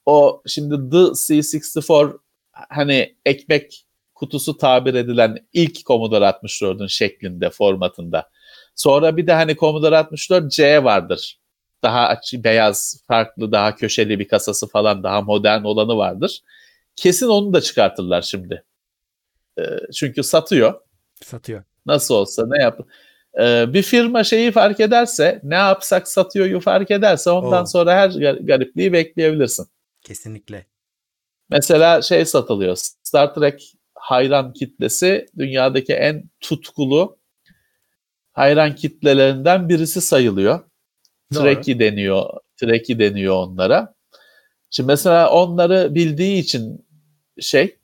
O şimdi The C64 hani ekmek kutusu tabir edilen ilk Commodore 64'ün şeklinde, formatında. Sonra bir de hani Commodore 64 C vardır. Daha açı, beyaz, farklı, daha köşeli bir kasası falan, daha modern olanı vardır. Kesin onu da çıkartırlar şimdi. Ee, çünkü satıyor. Satıyor. Nasıl olsa ne yap? Ee, bir firma şeyi fark ederse ne yapsak satıyoryu fark ederse ondan Oo. sonra her gar- garipliği bekleyebilirsin. Kesinlikle. Mesela şey satılıyor. Star Trek hayran kitlesi dünyadaki en tutkulu hayran kitlelerinden birisi sayılıyor. Doğru. Trekkie deniyor. Trekkie deniyor onlara. Şimdi mesela onları bildiği için şey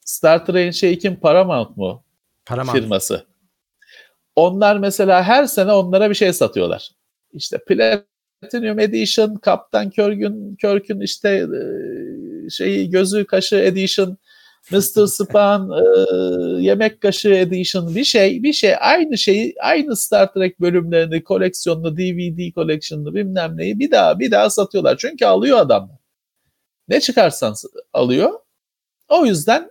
Star Trek'in şey kim Paramount mu Paramount. firması. Onlar mesela her sene onlara bir şey satıyorlar. İşte Platinum Edition, Kaptan Körgün, Körk'ün işte e, şeyi gözü kaşı Edition, Mr. Span e, yemek kaşığı Edition bir şey bir şey aynı şeyi aynı Star Trek bölümlerini koleksiyonlu DVD koleksiyonlu bilmem neyi bir daha bir daha satıyorlar. Çünkü alıyor adamlar. Ne çıkarsan alıyor. O yüzden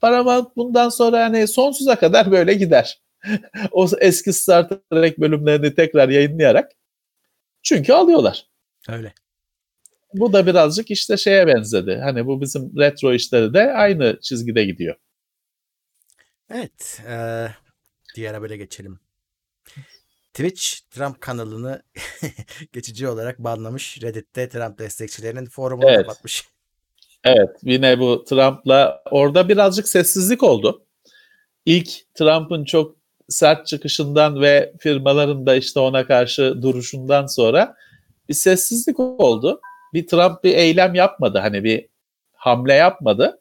Paramount bundan sonra yani sonsuza kadar böyle gider. o eski Star Trek bölümlerini tekrar yayınlayarak. Çünkü alıyorlar. Öyle. Bu da birazcık işte şeye benzedi. Hani bu bizim retro işleri de aynı çizgide gidiyor. Evet. eee diğer habere geçelim. Twitch Trump kanalını geçici olarak banlamış. Reddit'te Trump destekçilerinin forumunu Evet. kapatmış. Evet yine bu Trump'la orada birazcık sessizlik oldu. İlk Trump'ın çok sert çıkışından ve firmaların da işte ona karşı duruşundan sonra bir sessizlik oldu. Bir Trump bir eylem yapmadı. Hani bir hamle yapmadı.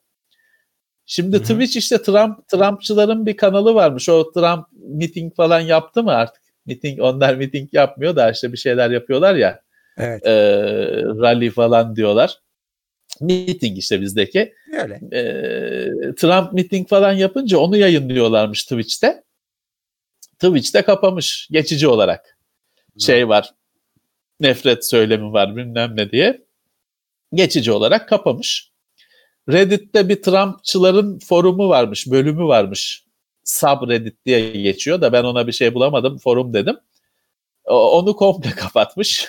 Şimdi Hı hı. Twitch işte Trump Trumpçıların bir kanalı varmış. O Trump miting falan yaptı mı artık? Miting onlar miting yapmıyor da işte bir şeyler yapıyorlar ya. Evet. E, rally falan diyorlar. Meeting işte bizdeki. Öyle. E, Trump meeting falan yapınca onu yayınlıyorlarmış Twitch'te. Twitch'te kapamış geçici olarak. Şey var. Nefret söylemi var bilmem ne diye. Geçici olarak kapamış. Reddit'te bir Trumpçıların forumu varmış, bölümü varmış. Subreddit diye geçiyor da ben ona bir şey bulamadım. Forum dedim. Onu komple kapatmış.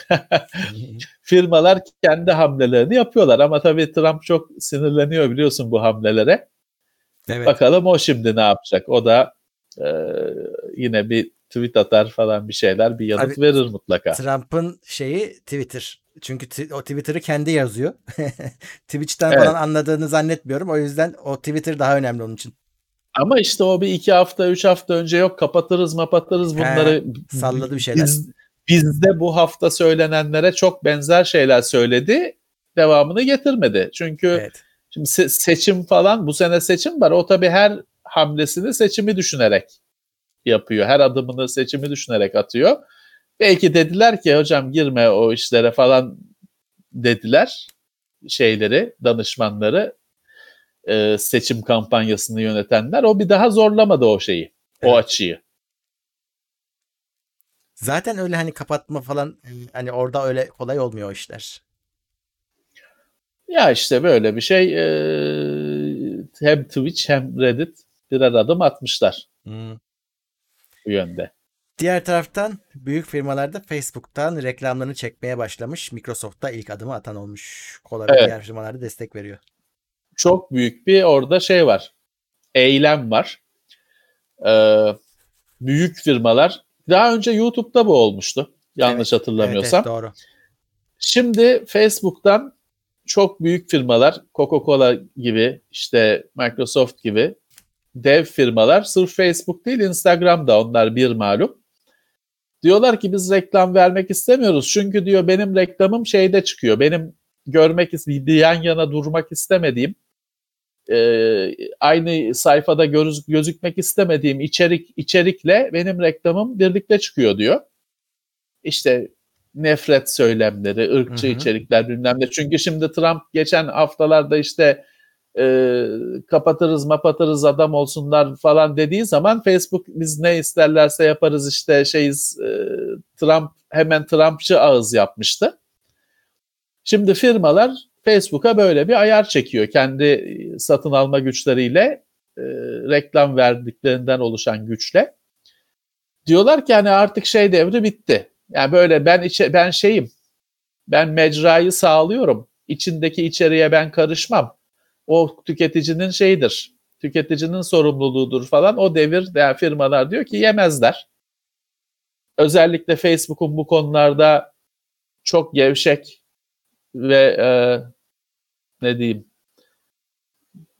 Firmalar kendi hamlelerini yapıyorlar ama tabii Trump çok sinirleniyor biliyorsun bu hamlelere. evet. Bakalım o şimdi ne yapacak? O da e, yine bir tweet atar falan bir şeyler, bir yanıt Abi, verir mutlaka. Trump'ın şeyi Twitter. Çünkü ti- o Twitter'ı kendi yazıyor. Twitch'ten Evet. falan anladığını zannetmiyorum. O yüzden o Twitter daha önemli onun için. Ama işte o bir iki hafta, üç hafta önce yok kapatırız, mapatırız bunları. salladı bir şeyler. Biz, bizde bu hafta söylenenlere çok benzer şeyler söyledi. Devamını getirmedi. Çünkü Evet. Şimdi se- seçim falan bu sene seçim var. O tabii her hamlesini seçimi düşünerek yapıyor. Her adımını seçimi düşünerek atıyor. Belki dediler ki hocam girme o işlere falan dediler şeyleri, danışmanları, e, seçim kampanyasını yönetenler. O bir daha zorlamadı o şeyi, o Evet. açıyı. Zaten öyle hani kapatma falan hani orada öyle kolay olmuyor o işler. Ya işte böyle bir şey e, hem Twitch hem Reddit birer adım atmışlar Hmm. Bu yönde. Diğer taraftan büyük firmalarda Facebook'tan reklamlarını çekmeye başlamış. Microsoft'ta ilk adımı atan olmuş. Kola ve Evet. diğer firmalarda destek veriyor. çok büyük bir orada şey var. Eylem var. Ee, büyük firmalar daha önce YouTube'da bu olmuştu. Yanlış Evet, hatırlamıyorsam. Evet, evet, doğru. Şimdi Facebook'tan çok büyük firmalar Coca-Cola gibi işte Microsoft gibi dev firmalar sırf Facebook değil Instagram'da onlar bir malum. Diyorlar ki biz reklam vermek istemiyoruz. Çünkü diyor benim reklamım şeyde çıkıyor. Benim görmek ist- bir yan yana durmak istemediğim e, aynı sayfada göz, gözükmek istemediğim içerik içerikle benim reklamım birlikte çıkıyor diyor. İşte nefret söylemleri, ırkçı Hı hı. içerikler bilmem ne. Çünkü şimdi Trump geçen haftalarda işte e, kapatırız mapatırız adam olsunlar falan dediği zaman Facebook biz ne isterlerse yaparız işte şeyiz e, Trump hemen Trumpçı ağız yapmıştı. Şimdi firmalar Facebook'a böyle bir ayar çekiyor kendi e, satın alma güçleriyle e, reklam verdiklerinden oluşan güçle. Diyorlar ki hani artık şey devri bitti. Yani böyle ben içe, ben şeyim. Ben mecrayı sağlıyorum. İçindeki içeriğe ben karışmam. O tüketicinin şeyidir. Tüketicinin sorumluluğudur falan. O devir yani firmalar diyor ki yemezler. özellikle Facebook'un bu konularda çok gevşek ve e, ne diyeyim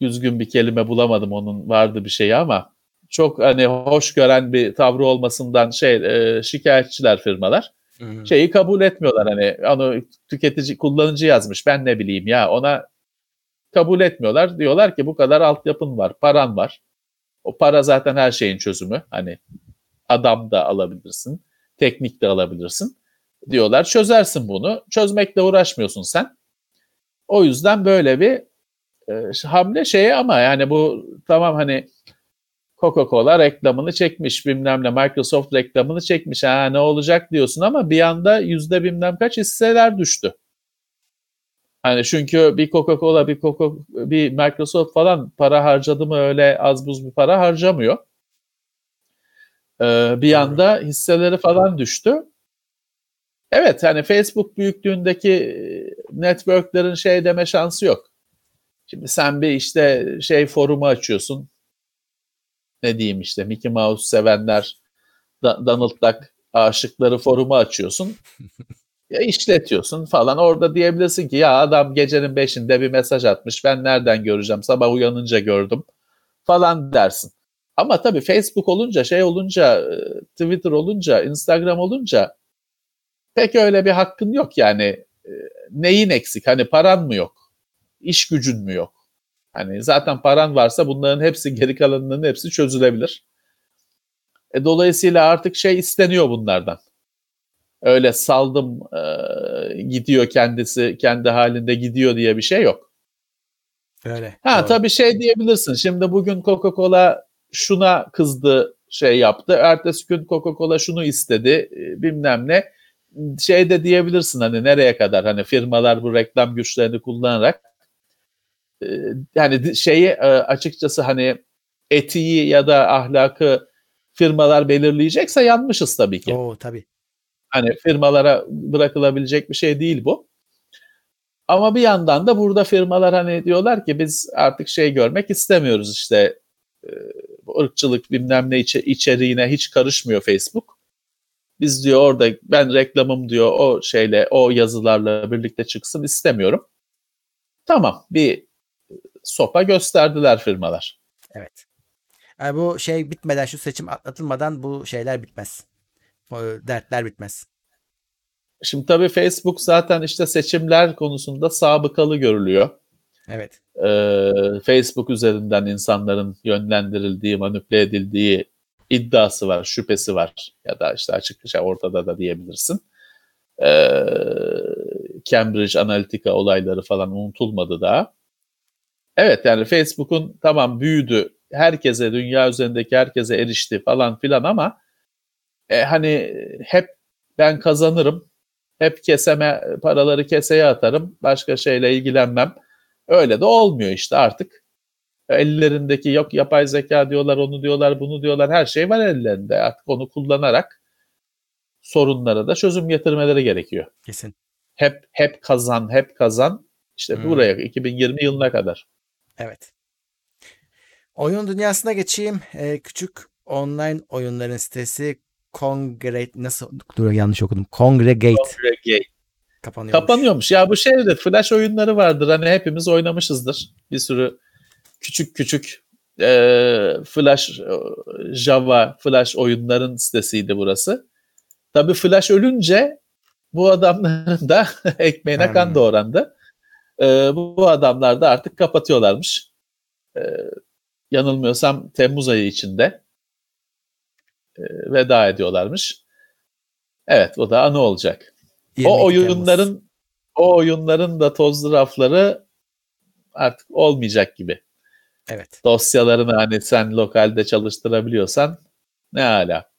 düzgün bir kelime bulamadım onun vardı bir şeyi ama çok hani hoş gören bir tavrı olmasından şey e, şikayetçiler firmalar Hı. şeyi kabul etmiyorlar hani onu tüketici kullanıcı yazmış ben ne bileyim ya ona kabul etmiyorlar. Diyorlar ki bu kadar altyapın var paran var. O para zaten her şeyin çözümü. Hani adam da alabilirsin teknik de alabilirsin. Diyorlar çözersin bunu. Çözmekle uğraşmıyorsun sen. O yüzden böyle bir e, hamle şeye ama yani bu tamam hani Coca-Cola reklamını çekmiş bilmem ne Microsoft reklamını çekmiş ha ne olacak? diyorsun ama bir anda yüzde bilmem kaç hisseler düştü. Hani çünkü bir Coca-Cola bir Coca bir Microsoft falan para harcadı mı öyle az buz bir para harcamıyor. Ee, bir anda hisseleri falan düştü. Evet hani Facebook büyüklüğündeki networklerin şey deme şansı yok. Şimdi sen bir işte şey forumu açıyorsun. Ne diyeyim işte Mickey Mouse sevenler, Donald Duck aşıkları forumu açıyorsun. ya işletiyorsun falan. Orada diyebilirsin ki ya adam gecenin beşinde bir mesaj atmış. Ben nereden göreceğim? Sabah uyanınca gördüm falan dersin. Ama tabii Facebook olunca, şey olunca, Twitter olunca, Instagram olunca pek öyle bir hakkın yok yani. Neyin eksik? Hani paran mı yok? İş gücün mü yok? Hani zaten paran varsa bunların hepsi geri kalanının hepsi çözülebilir. E, dolayısıyla artık şey isteniyor bunlardan. Öyle saldım e, gidiyor kendisi kendi halinde gidiyor diye bir şey yok. Öyle. Ha doğru. tabii şey diyebilirsin. Şimdi bugün Coca-Cola şuna kızdı şey yaptı. Ertesi gün Coca-Cola şunu istedi bilmem ne. Şey de diyebilirsin hani nereye kadar hani firmalar bu reklam güçlerini kullanarak yani şeyi açıkçası hani etiği ya da ahlakı firmalar belirleyecekse yanmışız tabii ki. Oo tabii. Hani firmalara bırakılabilecek bir şey değil bu. Ama bir yandan da burada firmalar hani diyorlar ki biz artık şey görmek istemiyoruz işte bu ırkçılık bilmem ne içe, içeriğine hiç karışmıyor Facebook. Biz diyor orada ben reklamım diyor o şeyle o yazılarla birlikte çıksın istemiyorum. Tamam bir sopa gösterdiler firmalar. Evet. Yani bu şey bitmeden şu seçim atlatılmadan bu şeyler bitmez. O dertler bitmez. Şimdi tabii Facebook zaten işte seçimler konusunda sabıkalı görülüyor. Evet. Ee, Facebook üzerinden insanların yönlendirildiği, manipüle edildiği iddiası var, şüphesi var ya da işte açıkça ortada da diyebilirsin. Ee, Cambridge Analytica olayları falan unutulmadı daha. Evet yani Facebook'un tamam büyüdü, herkese, dünya üzerindeki herkese erişti falan filan ama e, hani hep ben kazanırım, hep keseme paraları keseye atarım, başka şeyle ilgilenmem. Öyle de olmuyor işte artık. Ellerindeki yok yapay zeka diyorlar, onu diyorlar, bunu diyorlar, her şey var ellerinde. Artık onu kullanarak sorunlara da çözüm getirmeleri gerekiyor. Kesin. Hep hep kazan, hep kazan. İşte Hmm. buraya 2020 yılına kadar. Evet. Oyun dünyasına geçeyim. Ee, küçük online oyunların sitesi Congregate nasıl dur yanlış okudum. Congregate Congregate. kapanıyor. Kapanıyormuş. Ya bu şeyde flash oyunları vardır. Hani hepimiz oynamışızdır. Bir sürü küçük küçük e, flash e, Java flash oyunların sitesiydi burası. Tabii flash ölünce bu adamların da ekmeğine kan Hmm. doğrandı. E, bu, bu adamlar da artık kapatıyorlarmış. E, yanılmıyorsam Temmuz ayı içinde e, veda ediyorlarmış. Evet o da anı olacak. 22 O Temmuz. oyunların o oyunların da tozlu rafları artık olmayacak gibi. Evet. Dosyalarını hani sen lokalde çalıştırabiliyorsan ne hala.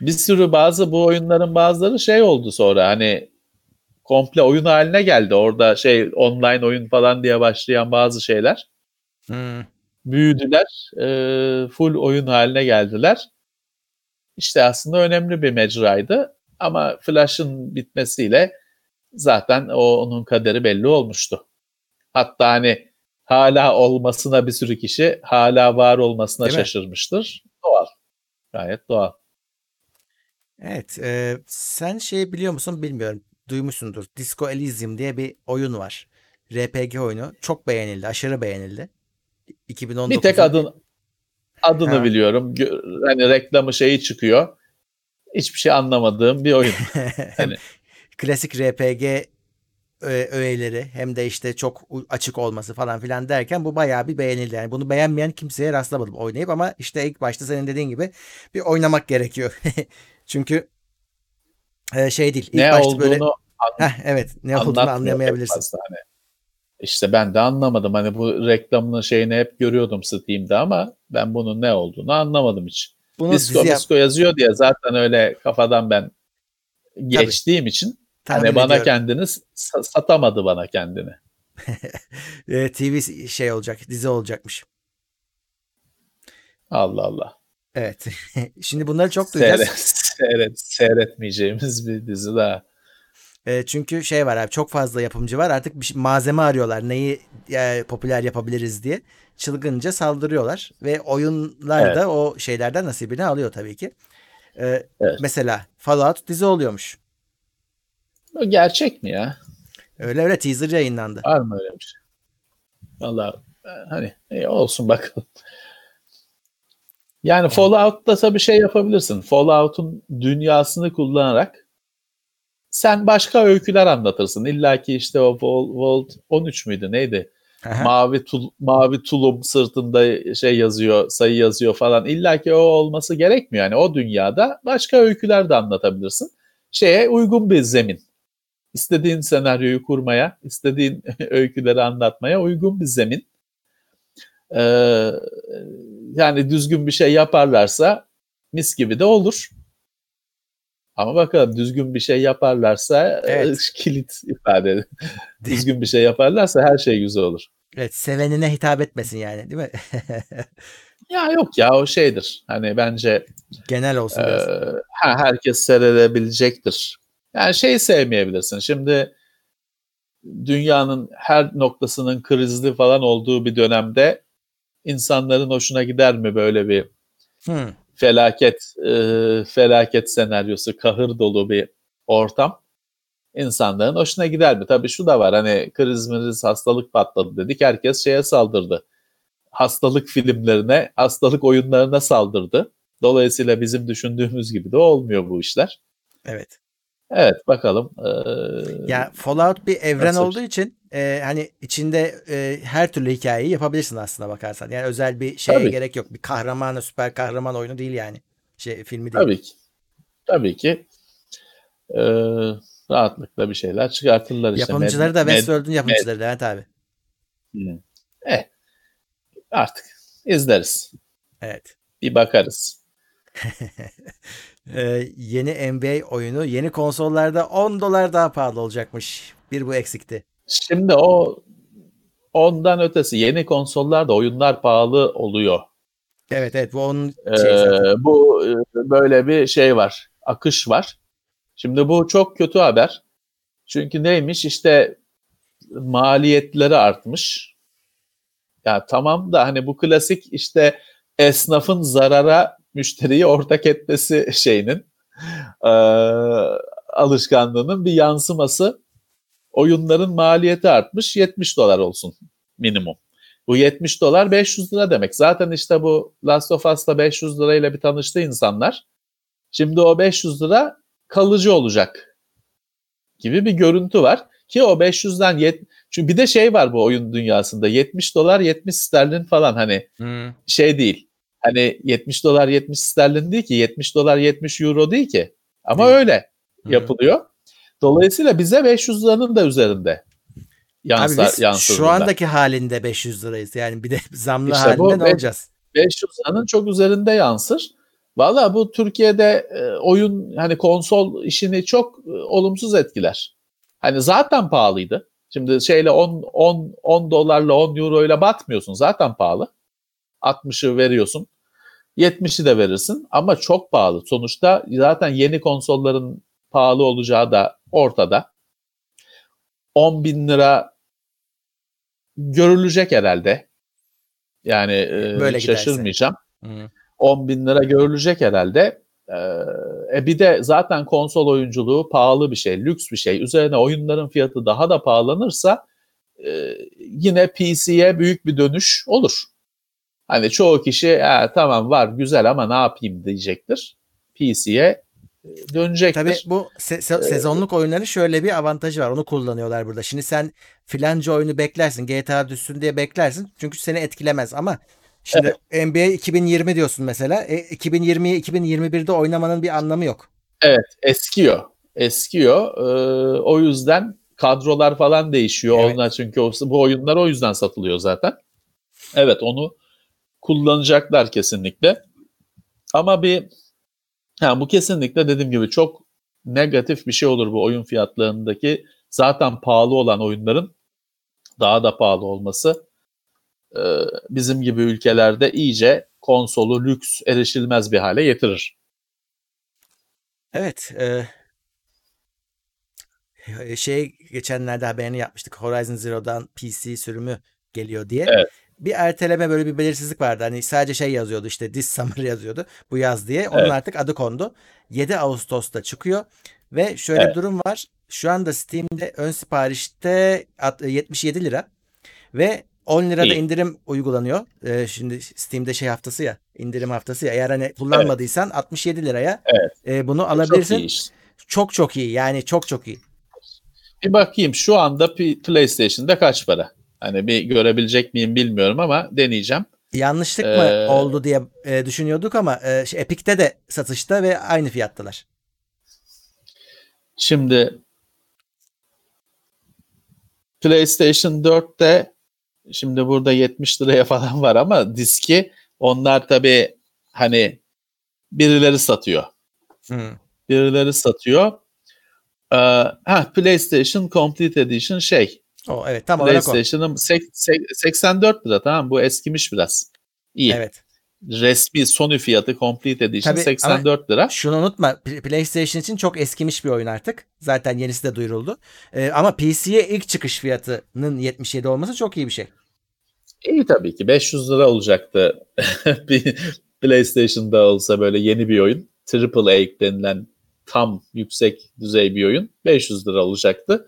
Bir sürü bazı bu oyunların bazıları şey oldu sonra hani komple oyun haline geldi. Orada şey online oyun falan diye başlayan bazı şeyler Hmm. Büyüdüler. e, full oyun haline geldiler. İşte aslında önemli bir mecraydı. Ama Flash'ın bitmesiyle zaten o onun kaderi belli olmuştu. Hatta hani hala olmasına bir sürü kişi hala var olmasına Değil mi? şaşırmıştır. Doğal. Gayet doğal. Evet. E, sen şey biliyor musun bilmiyorum. Duymuşsundur. Disco Elysium diye bir oyun var. RPG oyunu. Çok beğenildi. Aşırı beğenildi. 2019. Bir tek adın, adını Ha. biliyorum. Hani reklamı şeyi çıkıyor. Hiçbir şey anlamadığım bir oyun. Hani- Klasik RPG öğeleri hem de işte çok açık olması falan filan derken bu bayağı bir beğenildi. Yani bunu beğenmeyen kimseye rastlamadım oynayıp ama işte ilk başta senin dediğin gibi bir oynamak gerekiyor. Çünkü e, şey değil. İlk ne başta olduğunu böyle an- Heh, evet ne olduğunu anlayamayabilirsin. hani. İşte ben de anlamadım. Hani bu reklamının şeyini hep görüyordum Steam'de ama ben bunun ne olduğunu anlamadım hiç. Bunu Disco yap- disco yazıyor diye zaten öyle kafadan ben geçtiğim için tahmin hani bana ediyorum. kendini sa- satamadı bana kendini. E, TV şey olacak, dizi olacakmış. Allah Allah. Evet. Şimdi bunları çok duyacağız. Seyret, seyret, seyretmeyeceğimiz bir dizi daha. E, çünkü şey var abi çok fazla yapımcı var. Artık bir şey- malzeme arıyorlar. Neyi e, popüler yapabiliriz diye. Çılgınca saldırıyorlar ve oyunlar Evet. da o şeylerden nasibini alıyor tabii ki. E, Evet. Mesela Fallout dizi oluyormuş. O gerçek mi ya? Öyle öyle teaser yayınlandı. Var mı öyle bir şey? Valla e, hani e, olsun bakalım. Yani Fallout'ta tabii şey yapabilirsin. Fallout'un dünyasını kullanarak sen başka öyküler anlatırsın. İlla ki işte o Vol- Vault 13 müydü neydi? Aha. mavi tul, mavi tulum sırtında şey yazıyor, sayı yazıyor falan. İlla ki o olması gerekmiyor. Yani o dünyada başka öyküler de anlatabilirsin. Şeye uygun bir zemin. İstediğin senaryoyu kurmaya, istediğin öyküleri anlatmaya uygun bir zemin. Ee, yani düzgün bir şey yaparlarsa mis gibi de olur. Ama bakalım düzgün bir şey yaparlarsa Evet. e, kilit ifade. düzgün bir şey yaparlarsa her şey güzel olur. Evet, sevenine hitap etmesin yani, değil mi? Ya yok ya o şeydir. Hani bence Genel olsun e, ha, herkes seyredebilecektir. Yani şey sevmeyebilirsin. Şimdi dünyanın her noktasının krizli falan olduğu bir dönemde insanların hoşuna gider mi böyle bir Hmm. Felaket e, felaket senaryosu, kahır dolu bir ortam? İnsanların hoşuna gider mi? Tabii şu da var hani kriz miriz hastalık patladı dedik. Herkes şeye saldırdı. Hastalık filmlerine, hastalık oyunlarına saldırdı. Dolayısıyla bizim düşündüğümüz gibi de olmuyor bu işler. Evet. Evet bakalım. Ee, Ya Fallout bir evren Nasıl? olduğu için e, hani içinde e, her türlü hikayeyi yapabilirsin aslına bakarsan. Yani özel bir şeye Tabii. gerek yok. Bir kahraman, süper kahraman oyunu değil yani. Şey filmi değil. tabii ki. Tabii ki. Ee, rahatlıkla bir şeyler çıkartırlar işte. Yapımcıları da Westworld'un yapımcıları Levent abi. Hı. Eh, artık izleriz. Evet. Bir bakarız. Ee, yeni NBA oyunu yeni konsollarda 10 dolar daha pahalı olacakmış. Bir bu eksikti. Şimdi o ondan ötesi yeni konsollarda oyunlar pahalı oluyor. Evet evet bu onun Ee, şey bu e, böyle bir şey var. Akış var. Şimdi bu çok kötü haber. Çünkü neymiş işte maliyetleri artmış. Ya tamam da hani bu klasik işte esnafın zarara müşteriyi ortak etmesi şeyinin e, alışkanlığının bir yansıması oyunların maliyeti artmış 70 dolar olsun minimum. Bu 70 dolar 500 lira demek. Zaten işte bu Last of Us'ta 500 lirayla bir tanıştı insanlar. Şimdi o 500 lira kalıcı olacak gibi bir görüntü var. Ki o 500'den yet çünkü bir de şey var bu oyun dünyasında 70 dolar 70 sterlin falan hani Hmm. şey değil. Hani 70 dolar 70 sterlin değil ki 70 dolar 70 euro değil ki. Ama Değil. öyle yapılıyor. Dolayısıyla bize 500 liranın da üzerinde yansar, Abi biz yansır şu andaki halinde 500 lirayız. Yani bir de zamlı İşte halinde ne olacağız? 500 liranın çok üzerinde yansır. Valla bu Türkiye'de e, oyun hani konsol işini çok e, olumsuz etkiler. Hani zaten pahalıydı. Şimdi şeyle 10 10 10 dolarla 10 euro ile batmıyorsun. Zaten pahalı. 60'ı veriyorsun. 70'i de verirsin ama çok pahalı. Sonuçta zaten yeni konsolların pahalı olacağı da ortada. 10 bin lira görülecek herhalde. Yani e, Böyle giderse. şaşırmayacağım. Hmm. 10 bin lira görülecek herhalde. e, bir de zaten konsol oyunculuğu pahalı bir şey, lüks bir şey. Üzerine oyunların fiyatı daha da pahalanırsa e, yine PC'ye büyük bir dönüş olur. Hani çoğu kişi e, tamam var güzel ama ne yapayım diyecektir. PC'ye e, dönecektir. Tabii bu se- se- sezonluk oyunların şöyle bir avantajı var. Onu kullanıyorlar burada. Şimdi sen filanca oyunu beklersin. GTA düşsün diye beklersin. Çünkü seni etkilemez ama şimdi NBA 2020 diyorsun mesela. E, 2020'yi 2021'de oynamanın bir anlamı yok. Evet eskiyor. Eskiyor. Ee, o yüzden kadrolar falan değişiyor. Evet. Onlar çünkü o, bu oyunlar o yüzden satılıyor zaten. Evet onu kullanacaklar kesinlikle. Ama bir ha, bu kesinlikle dediğim gibi çok negatif bir şey olur bu oyun fiyatlarındaki zaten pahalı olan oyunların daha da pahalı olması e, bizim gibi ülkelerde iyice konsolu lüks erişilmez bir hale getirir. Evet. E, şey geçenlerde haberini yapmıştık. Horizon Zero'dan PC sürümü geliyor diye. Evet. Bir erteleme böyle bir belirsizlik vardı. Hani sadece şey yazıyordu işte this summer yazıyordu. Bu yaz diye. Onun Evet. artık adı kondu. 7 Ağustos'ta çıkıyor. Ve şöyle Evet. bir durum var. Şu anda Steam'de ön siparişte at- 77 lira. Ve 10 lirada İyi. indirim uygulanıyor. Ee, şimdi Steam'de şey haftası ya, indirim haftası ya. Eğer hani kullanmadıysan 67 liraya Evet. e, bunu Çok alabilirsin. iyi iş. Çok çok iyi. Yani çok çok iyi. Bir bakayım şu anda PlayStation'da kaç para? Hani bir görebilecek miyim bilmiyorum ama deneyeceğim. Yanlışlık Ee, mı oldu diye e, düşünüyorduk ama e, şey, Epic'te de satışta ve aynı fiyattalar. Şimdi PlayStation 4'te şimdi burada 70 liraya falan var ama diski onlar tabii hani birileri satıyor. Hı. Birileri satıyor. Ee, ha PlayStation Complete Edition şey. O evet tam olarak o. PlayStation'ın sek- sek- 84 lira tamam bu eskimiş biraz. İyi. Evet. Resmi Sony fiyatı Complete Edition Tabii, 84 lira. Şunu unutma PlayStation için çok eskimiş bir oyun artık. Zaten yenisi de duyuruldu. E, ama PC'ye ilk çıkış fiyatının 77 olması çok iyi bir şey. İyi tabii ki 500 lira olacaktı PlayStation'da olsa böyle yeni bir oyun. Triple A denilen tam yüksek düzey bir oyun 500 lira olacaktı.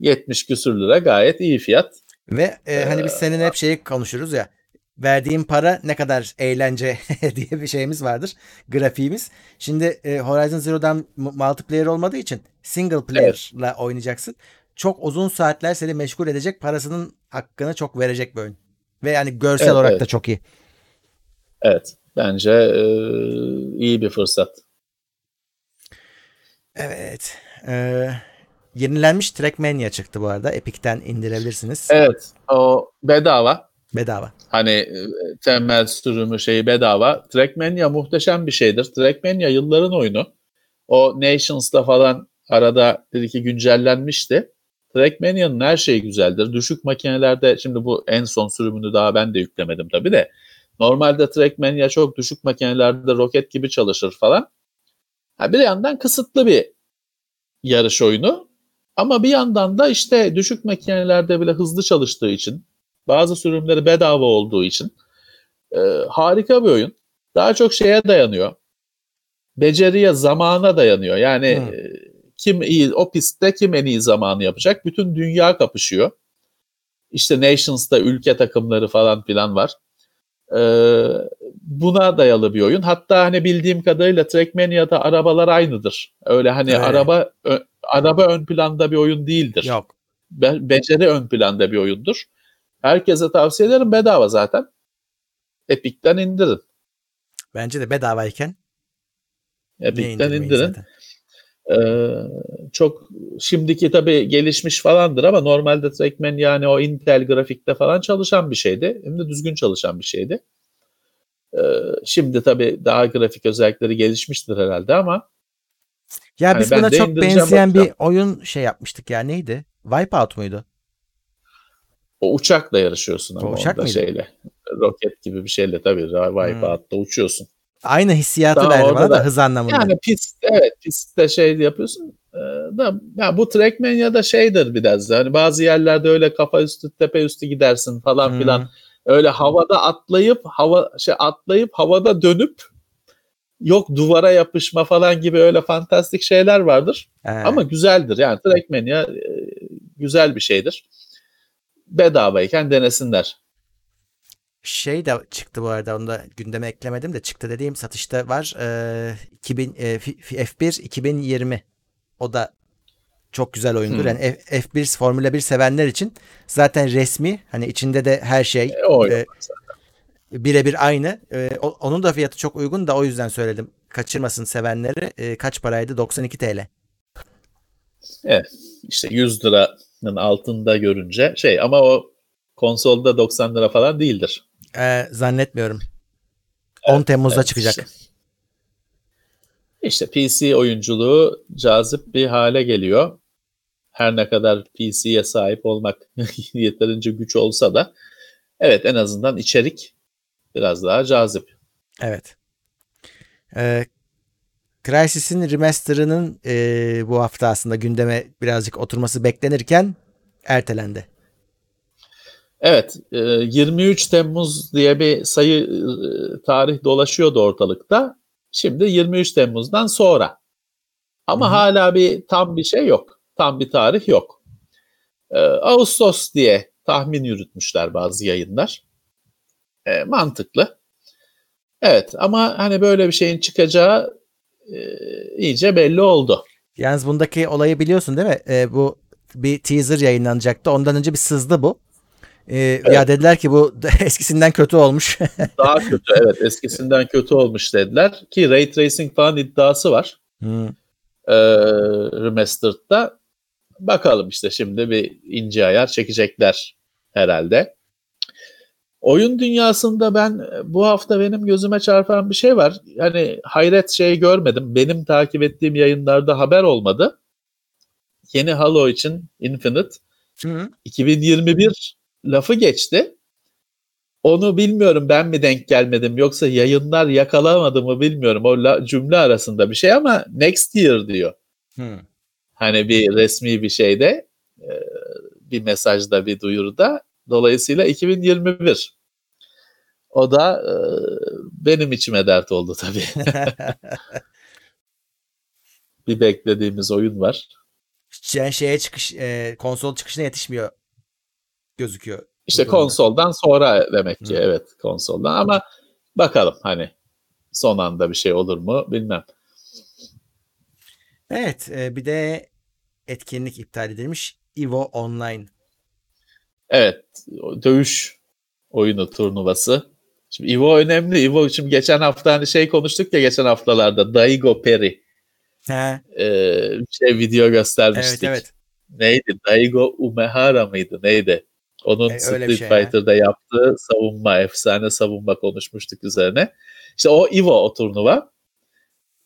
70 küsür lira gayet iyi fiyat. Ve e, hani biz seninle hep şeyi konuşuruz ya. Verdiğim para ne kadar eğlence diye bir şeyimiz vardır. Grafiğimiz. Şimdi e, Horizon Zero'dan mu- multiplayer olmadığı için single player'la oynayacaksın. Çok uzun saatler seni meşgul edecek parasının hakkını çok verecek bir oyun. Ve yani görsel Evet, olarak evet. da çok iyi. Evet bence e, iyi bir fırsat. Evet. E, yenilenmiş Trackmania çıktı bu arada. Epic'ten indirebilirsiniz. Evet o bedava. Bedava. Hani e, temel sürümü şeyi bedava. Trackmania muhteşem bir şeydir. Trackmania yılların oyunu. O Nations'da falan arada bir iki güncellenmişti. Trackmania'nın her şeyi güzeldir. Düşük makinelerde şimdi bu en son sürümünü daha ben de yüklemedim tabii de. Normalde Trackmania çok düşük makinelerde roket gibi çalışır falan. Ha, bir yandan kısıtlı bir yarış oyunu. Ama bir yandan da işte düşük makinelerde bile hızlı çalıştığı için bazı sürümleri bedava olduğu için e, harika bir oyun. Daha çok şeye dayanıyor. Beceriye, zamana dayanıyor. Yani Hmm. e, kim iyi o pistte kim en iyi zamanı yapacak? Bütün dünya kapışıyor. İşte Nations'ta ülke takımları falan filan var. E, buna dayalı bir oyun. Hatta hani bildiğim kadarıyla Trackmania'da arabalar aynıdır. Öyle hani Öyle. araba araba ön planda bir oyun değildir Yok. be- beceri ön planda bir oyundur. Herkese tavsiye ederim. Bedava zaten. Epic'ten indirin. Bence de bedavayken Epic'ten indirin. zaten? Ee, çok şimdiki tabii gelişmiş falandır ama normalde Trackman yani o Intel grafikte falan çalışan bir şeydi. Hem de düzgün çalışan bir şeydi. Ee, şimdi tabii daha grafik özellikleri gelişmiştir herhalde ama Ya Yani biz buna çok benzeyen bir oyun şey yapmıştık ya neydi? Wipeout muydu? o uçakla yarışıyorsun ama O uçak onda mıydı? şeyle. Roket gibi bir şeyle tabii Wipeout'ta uçuyorsun. Aynı hissiyatı Tamam, verdi bana da da- hız anlamında. Yani pist evet pistte şey yapıyorsun Ee, da ya bu Trackmania da şeydir biraz da hani bazı yerlerde öyle kafa üstü tepe üstü gidersin falan Hmm. filan öyle havada atlayıp hava şey atlayıp havada dönüp yok duvara yapışma falan gibi öyle fantastik şeyler vardır. He. Ama güzeldir yani Trackmania e, güzel bir şeydir. Bedavayken denesinler. Şey de çıktı bu arada onu da gündeme eklemedim de çıktı dediğim satışta var. Ee, 2000 e, F- F1 2020. O da çok güzel oyundur. Hmm. Yani F- F1 Formula 1 sevenler için zaten resmi hani içinde de her şey E, o e, birebir aynı. E, onun da fiyatı çok uygun da o yüzden söyledim. Kaçırmasın sevenleri. E, kaç paraydı? 92 TL. Evet. İşte 100 liranın altında görünce şey ama o konsolda 90 lira falan değildir. E, zannetmiyorum. 10 Temmuz'da Evet, çıkacak. işte. İşte PC oyunculuğu cazip bir hale geliyor. Her ne kadar PC'ye sahip olmak yeterince güç olsa da evet en azından içerik biraz daha cazip. Evet. Ee, Crysis'in remaster'ının e, bu hafta aslında gündeme birazcık oturması beklenirken ertelendi. Evet, e, 23 Temmuz diye bir sayı e, tarih dolaşıyordu ortalıkta. Şimdi 23 Temmuz'dan sonra. Ama Hı hı. hala bir tam bir şey yok. Tam bir tarih yok. E, Ağustos diye tahmin yürütmüşler bazı yayınlar. E, mantıklı. Evet ama hani böyle bir şeyin çıkacağı e, iyice belli oldu. Yalnız bundaki olayı biliyorsun değil mi? Ee, bu bir teaser yayınlanacaktı. Ondan önce bir sızdı bu. Ee, Ya dediler ki bu eskisinden kötü olmuş. Daha kötü evet eskisinden kötü olmuş dediler ki Ray Tracing falan iddiası var. Hmm. e, Remastered'da. Bakalım işte şimdi bir ince ayar çekecekler herhalde. Oyun dünyasında ben bu hafta benim gözüme çarpan bir şey var. Yani hayret şey görmedim. Benim takip ettiğim yayınlarda haber olmadı. Yeni Halo için Infinite Hı. 2021 lafı geçti. Onu bilmiyorum ben mi denk gelmedim yoksa yayınlar yakalamadı mı bilmiyorum. O la- cümle arasında bir şey ama next year diyor. Hı. Hani bir resmi bir şeyde e, bir mesajda bir duyuruda dolayısıyla 2021 o da e, benim içime dert oldu tabii. bir beklediğimiz oyun var. Yani şeye çıkış e, konsol çıkışına yetişmiyor gözüküyor. İşte durumda. konsoldan sonra demek ki Hı. evet konsoldan ama bakalım hani son anda bir şey olur mu bilmem. Evet, e, bir de etkinlik iptal edilmiş. Evo Online. Evet dövüş oyunu turnuvası. Şimdi Evo önemli. Evo şimdi geçen hafta hani şey konuştuk ya geçen haftalarda Daigo Peri He, e, şey video göstermiştik. evet evet. Neydi? Daigo Umehara mıydı? Neydi? Onun E, Street şey ya. Fighter'da yaptığı savunma, efsane savunma konuşmuştuk üzerine. İşte o Evo o turnuva.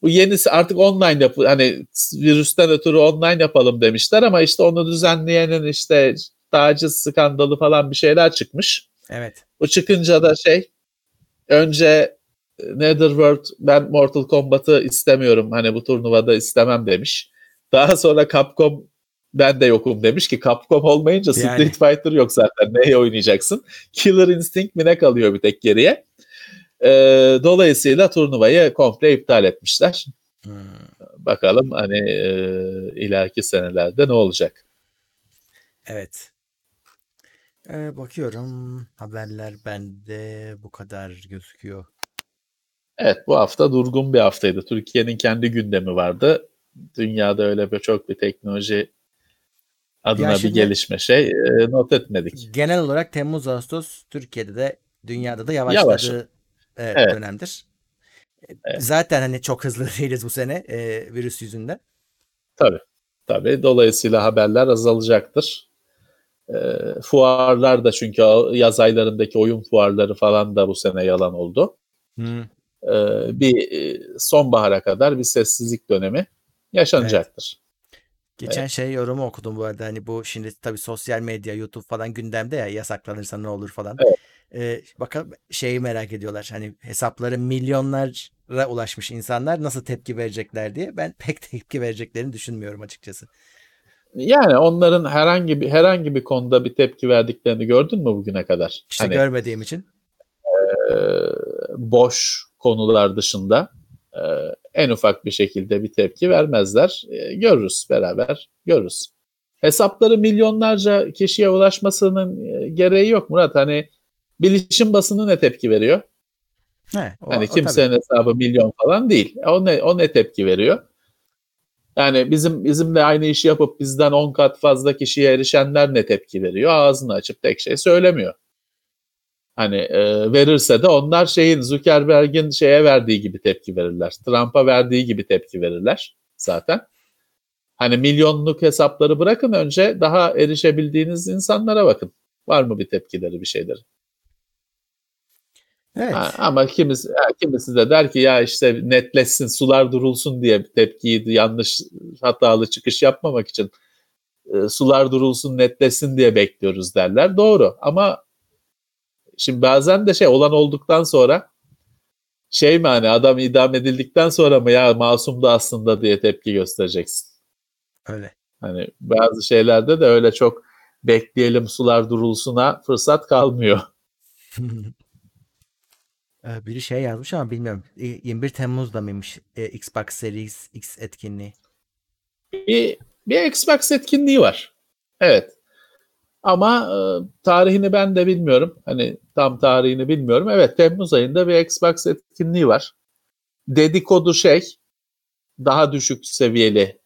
Bu yenisi artık online yapı hani virüsten ötürü online yapalım demişler ama işte onu düzenleyenin işte taciz skandalı falan bir şeyler çıkmış. Evet. Bu çıkınca da şey önce Netherworld ben Mortal Kombat'ı istemiyorum hani bu turnuvada istemem demiş. Daha sonra Capcom ben de yokum demiş ki Capcom olmayınca Yani. Street Fighter yok zaten neye oynayacaksın? Killer Instinct mi ne kalıyor bir tek geriye? Ee, dolayısıyla turnuvayı komple iptal etmişler. Hmm. Bakalım hani e, ileriki senelerde ne olacak? Evet. Ee, bakıyorum haberler bende bu kadar gözüküyor. Evet bu hafta durgun bir haftaydı. Türkiye'nin kendi gündemi vardı. Dünyada öyle bir çok bir teknoloji adına Ya bir gelişme şey e, not etmedik. Genel olarak Temmuz Ağustos Türkiye'de de dünyada da yavaşladığı Yavaş. evet, Evet. dönemdir. Evet. Zaten hani çok hızlı değiliz bu sene e, virüs yüzünden. Tabii. Tabii. Dolayısıyla haberler azalacaktır. E, fuarlar da çünkü yaz aylarındaki oyun fuarları falan da bu sene yalan oldu. E, bir sonbahara kadar bir sessizlik dönemi yaşanacaktır. Geçen şey yorumu okudum bu arada hani bu şimdi tabii sosyal medya YouTube falan gündemde ya yasaklanırsa ne olur falan. Evet. Ee, bakalım şeyi merak ediyorlar hani hesapları milyonlara ulaşmış insanlar nasıl tepki verecekler diye ben pek tepki vereceklerini düşünmüyorum açıkçası. Yani onların herhangi bir herhangi bir konuda bir tepki verdiklerini gördün mü bugüne kadar? İşte Hani görmediğim için. e, boş konular dışında e, en ufak bir şekilde bir tepki vermezler. E, görürüz beraber, görürüz. Hesapları milyonlarca kişiye ulaşmasının gereği yok Murat. Hani bilişim basını ne tepki veriyor? He, o, hani o kimsenin tabii. hesabı milyon falan değil. O ne, o ne tepki veriyor? Yani bizim bizimle aynı işi yapıp bizden 10 kat fazla kişiye erişenler ne tepki veriyor? Ağzını açıp tek şey söylemiyor. Hani e, verirse de onlar şeyin Zuckerberg'in şeye verdiği gibi tepki verirler. Trump'a verdiği gibi tepki verirler zaten. Hani milyonluk hesapları bırakın önce daha erişebildiğiniz insanlara bakın. Var mı bir tepkileri bir şeyleri? Evet. Ha, ama kimisi, kimisi de der ki ya işte netleşsin, sular durulsun diye bir tepkiyi yanlış hatalı çıkış yapmamak için e, sular durulsun, netleşsin diye bekliyoruz derler. Doğru ama şimdi bazen de şey olan olduktan sonra şey mi hani adam idam edildikten sonra mı ya masumdu aslında diye tepki göstereceksin. Öyle. Hani bazı şeylerde de öyle çok bekleyelim sular durulsuna fırsat kalmıyor. Biri şey yazmış ama bilmiyorum. E, 21 Temmuz'da mıymış e, Xbox Series X etkinliği? bir, bir Xbox etkinliği var. Evet. Ama e, tarihini ben de bilmiyorum. Hani tam tarihini bilmiyorum. Evet Temmuz ayında bir Xbox etkinliği var. Dedikodu şey daha düşük seviyeli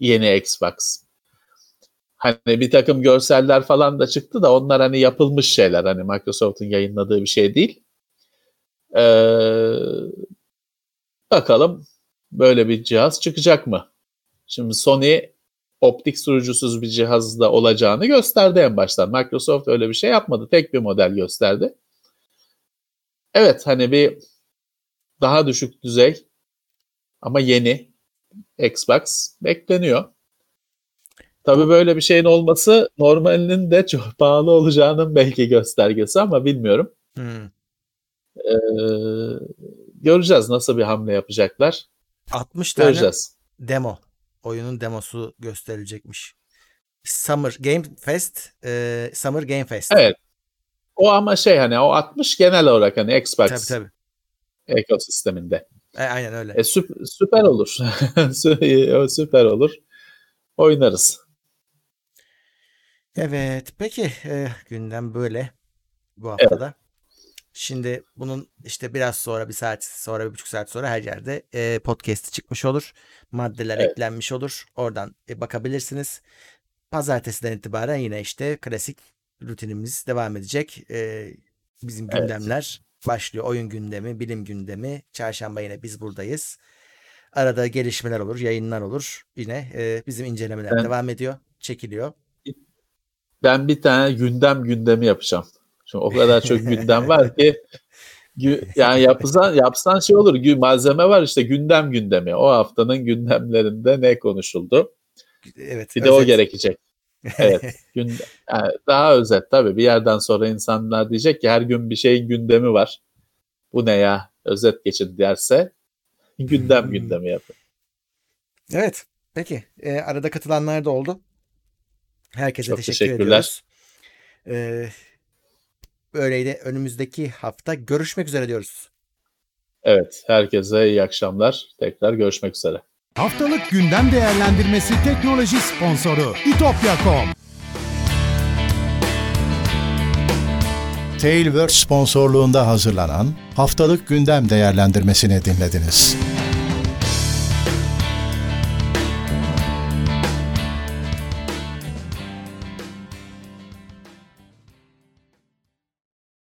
yeni Xbox. Hani bir takım görseller falan da çıktı da onlar hani yapılmış şeyler. Hani Microsoft'un yayınladığı bir şey değil. Ee, bakalım böyle bir cihaz çıkacak mı? Şimdi Sony optik sürücüsüz bir cihazda olacağını gösterdi en baştan. Microsoft öyle bir şey yapmadı. Tek bir model gösterdi. Evet hani bir daha düşük düzey ama yeni Xbox bekleniyor. Tabii böyle bir şeyin olması normalinin de çok pahalı olacağının belki göstergesi ama bilmiyorum. Hmm. Ee, göreceğiz nasıl bir hamle yapacaklar. 60 tane Göreceğiz. demo. Oyunun demosu gösterilecekmiş. Summer Game Fest, e, Summer Game Fest. Evet. O ama şey hani o 60 genel olarak hani Xbox Tabii tabii. ekosisteminde. E, aynen öyle. E, süp- süper olur. Sü- süper olur. Oynarız. Evet. Peki e, gündem böyle bu haftada. Şimdi bunun işte biraz sonra bir saat sonra bir buçuk saat sonra her yerde e, podcast çıkmış olur. Maddeler Evet. eklenmiş olur. Oradan e, bakabilirsiniz. Pazartesiden itibaren yine işte klasik rutinimiz devam edecek. E, bizim Evet. gündemler başlıyor. Oyun gündemi, bilim gündemi. Çarşamba yine biz buradayız. Arada gelişmeler olur, yayınlar olur. Yine e, bizim incelemeler Ben- devam ediyor, çekiliyor. Ben bir tane gündem gündemi yapacağım. Şimdi o kadar çok gündem var ki yani yapsan yapsan şey olur. Malzeme var işte gündem gündemi. O haftanın gündemlerinde ne konuşuldu? Evet. Bir de o özet. gerekecek. Evet. Gün, yani daha özet tabii. Bir yerden sonra insanlar diyecek ki her gün bir şeyin gündemi var. Bu ne ya? Özet geçin derse gündem Hmm. gündemi yapın. Evet. Peki. e, arada katılanlar da oldu. Herkese Çok teşekkür teşekkürler. ediyoruz. E, böyleydi. Önümüzdeki hafta görüşmek üzere diyoruz. Evet. Herkese iyi akşamlar. Tekrar görüşmek üzere. Haftalık gündem değerlendirmesi teknoloji sponsoru itopya.com. Tailwords sponsorluğunda hazırlanan haftalık gündem değerlendirmesini dinlediniz.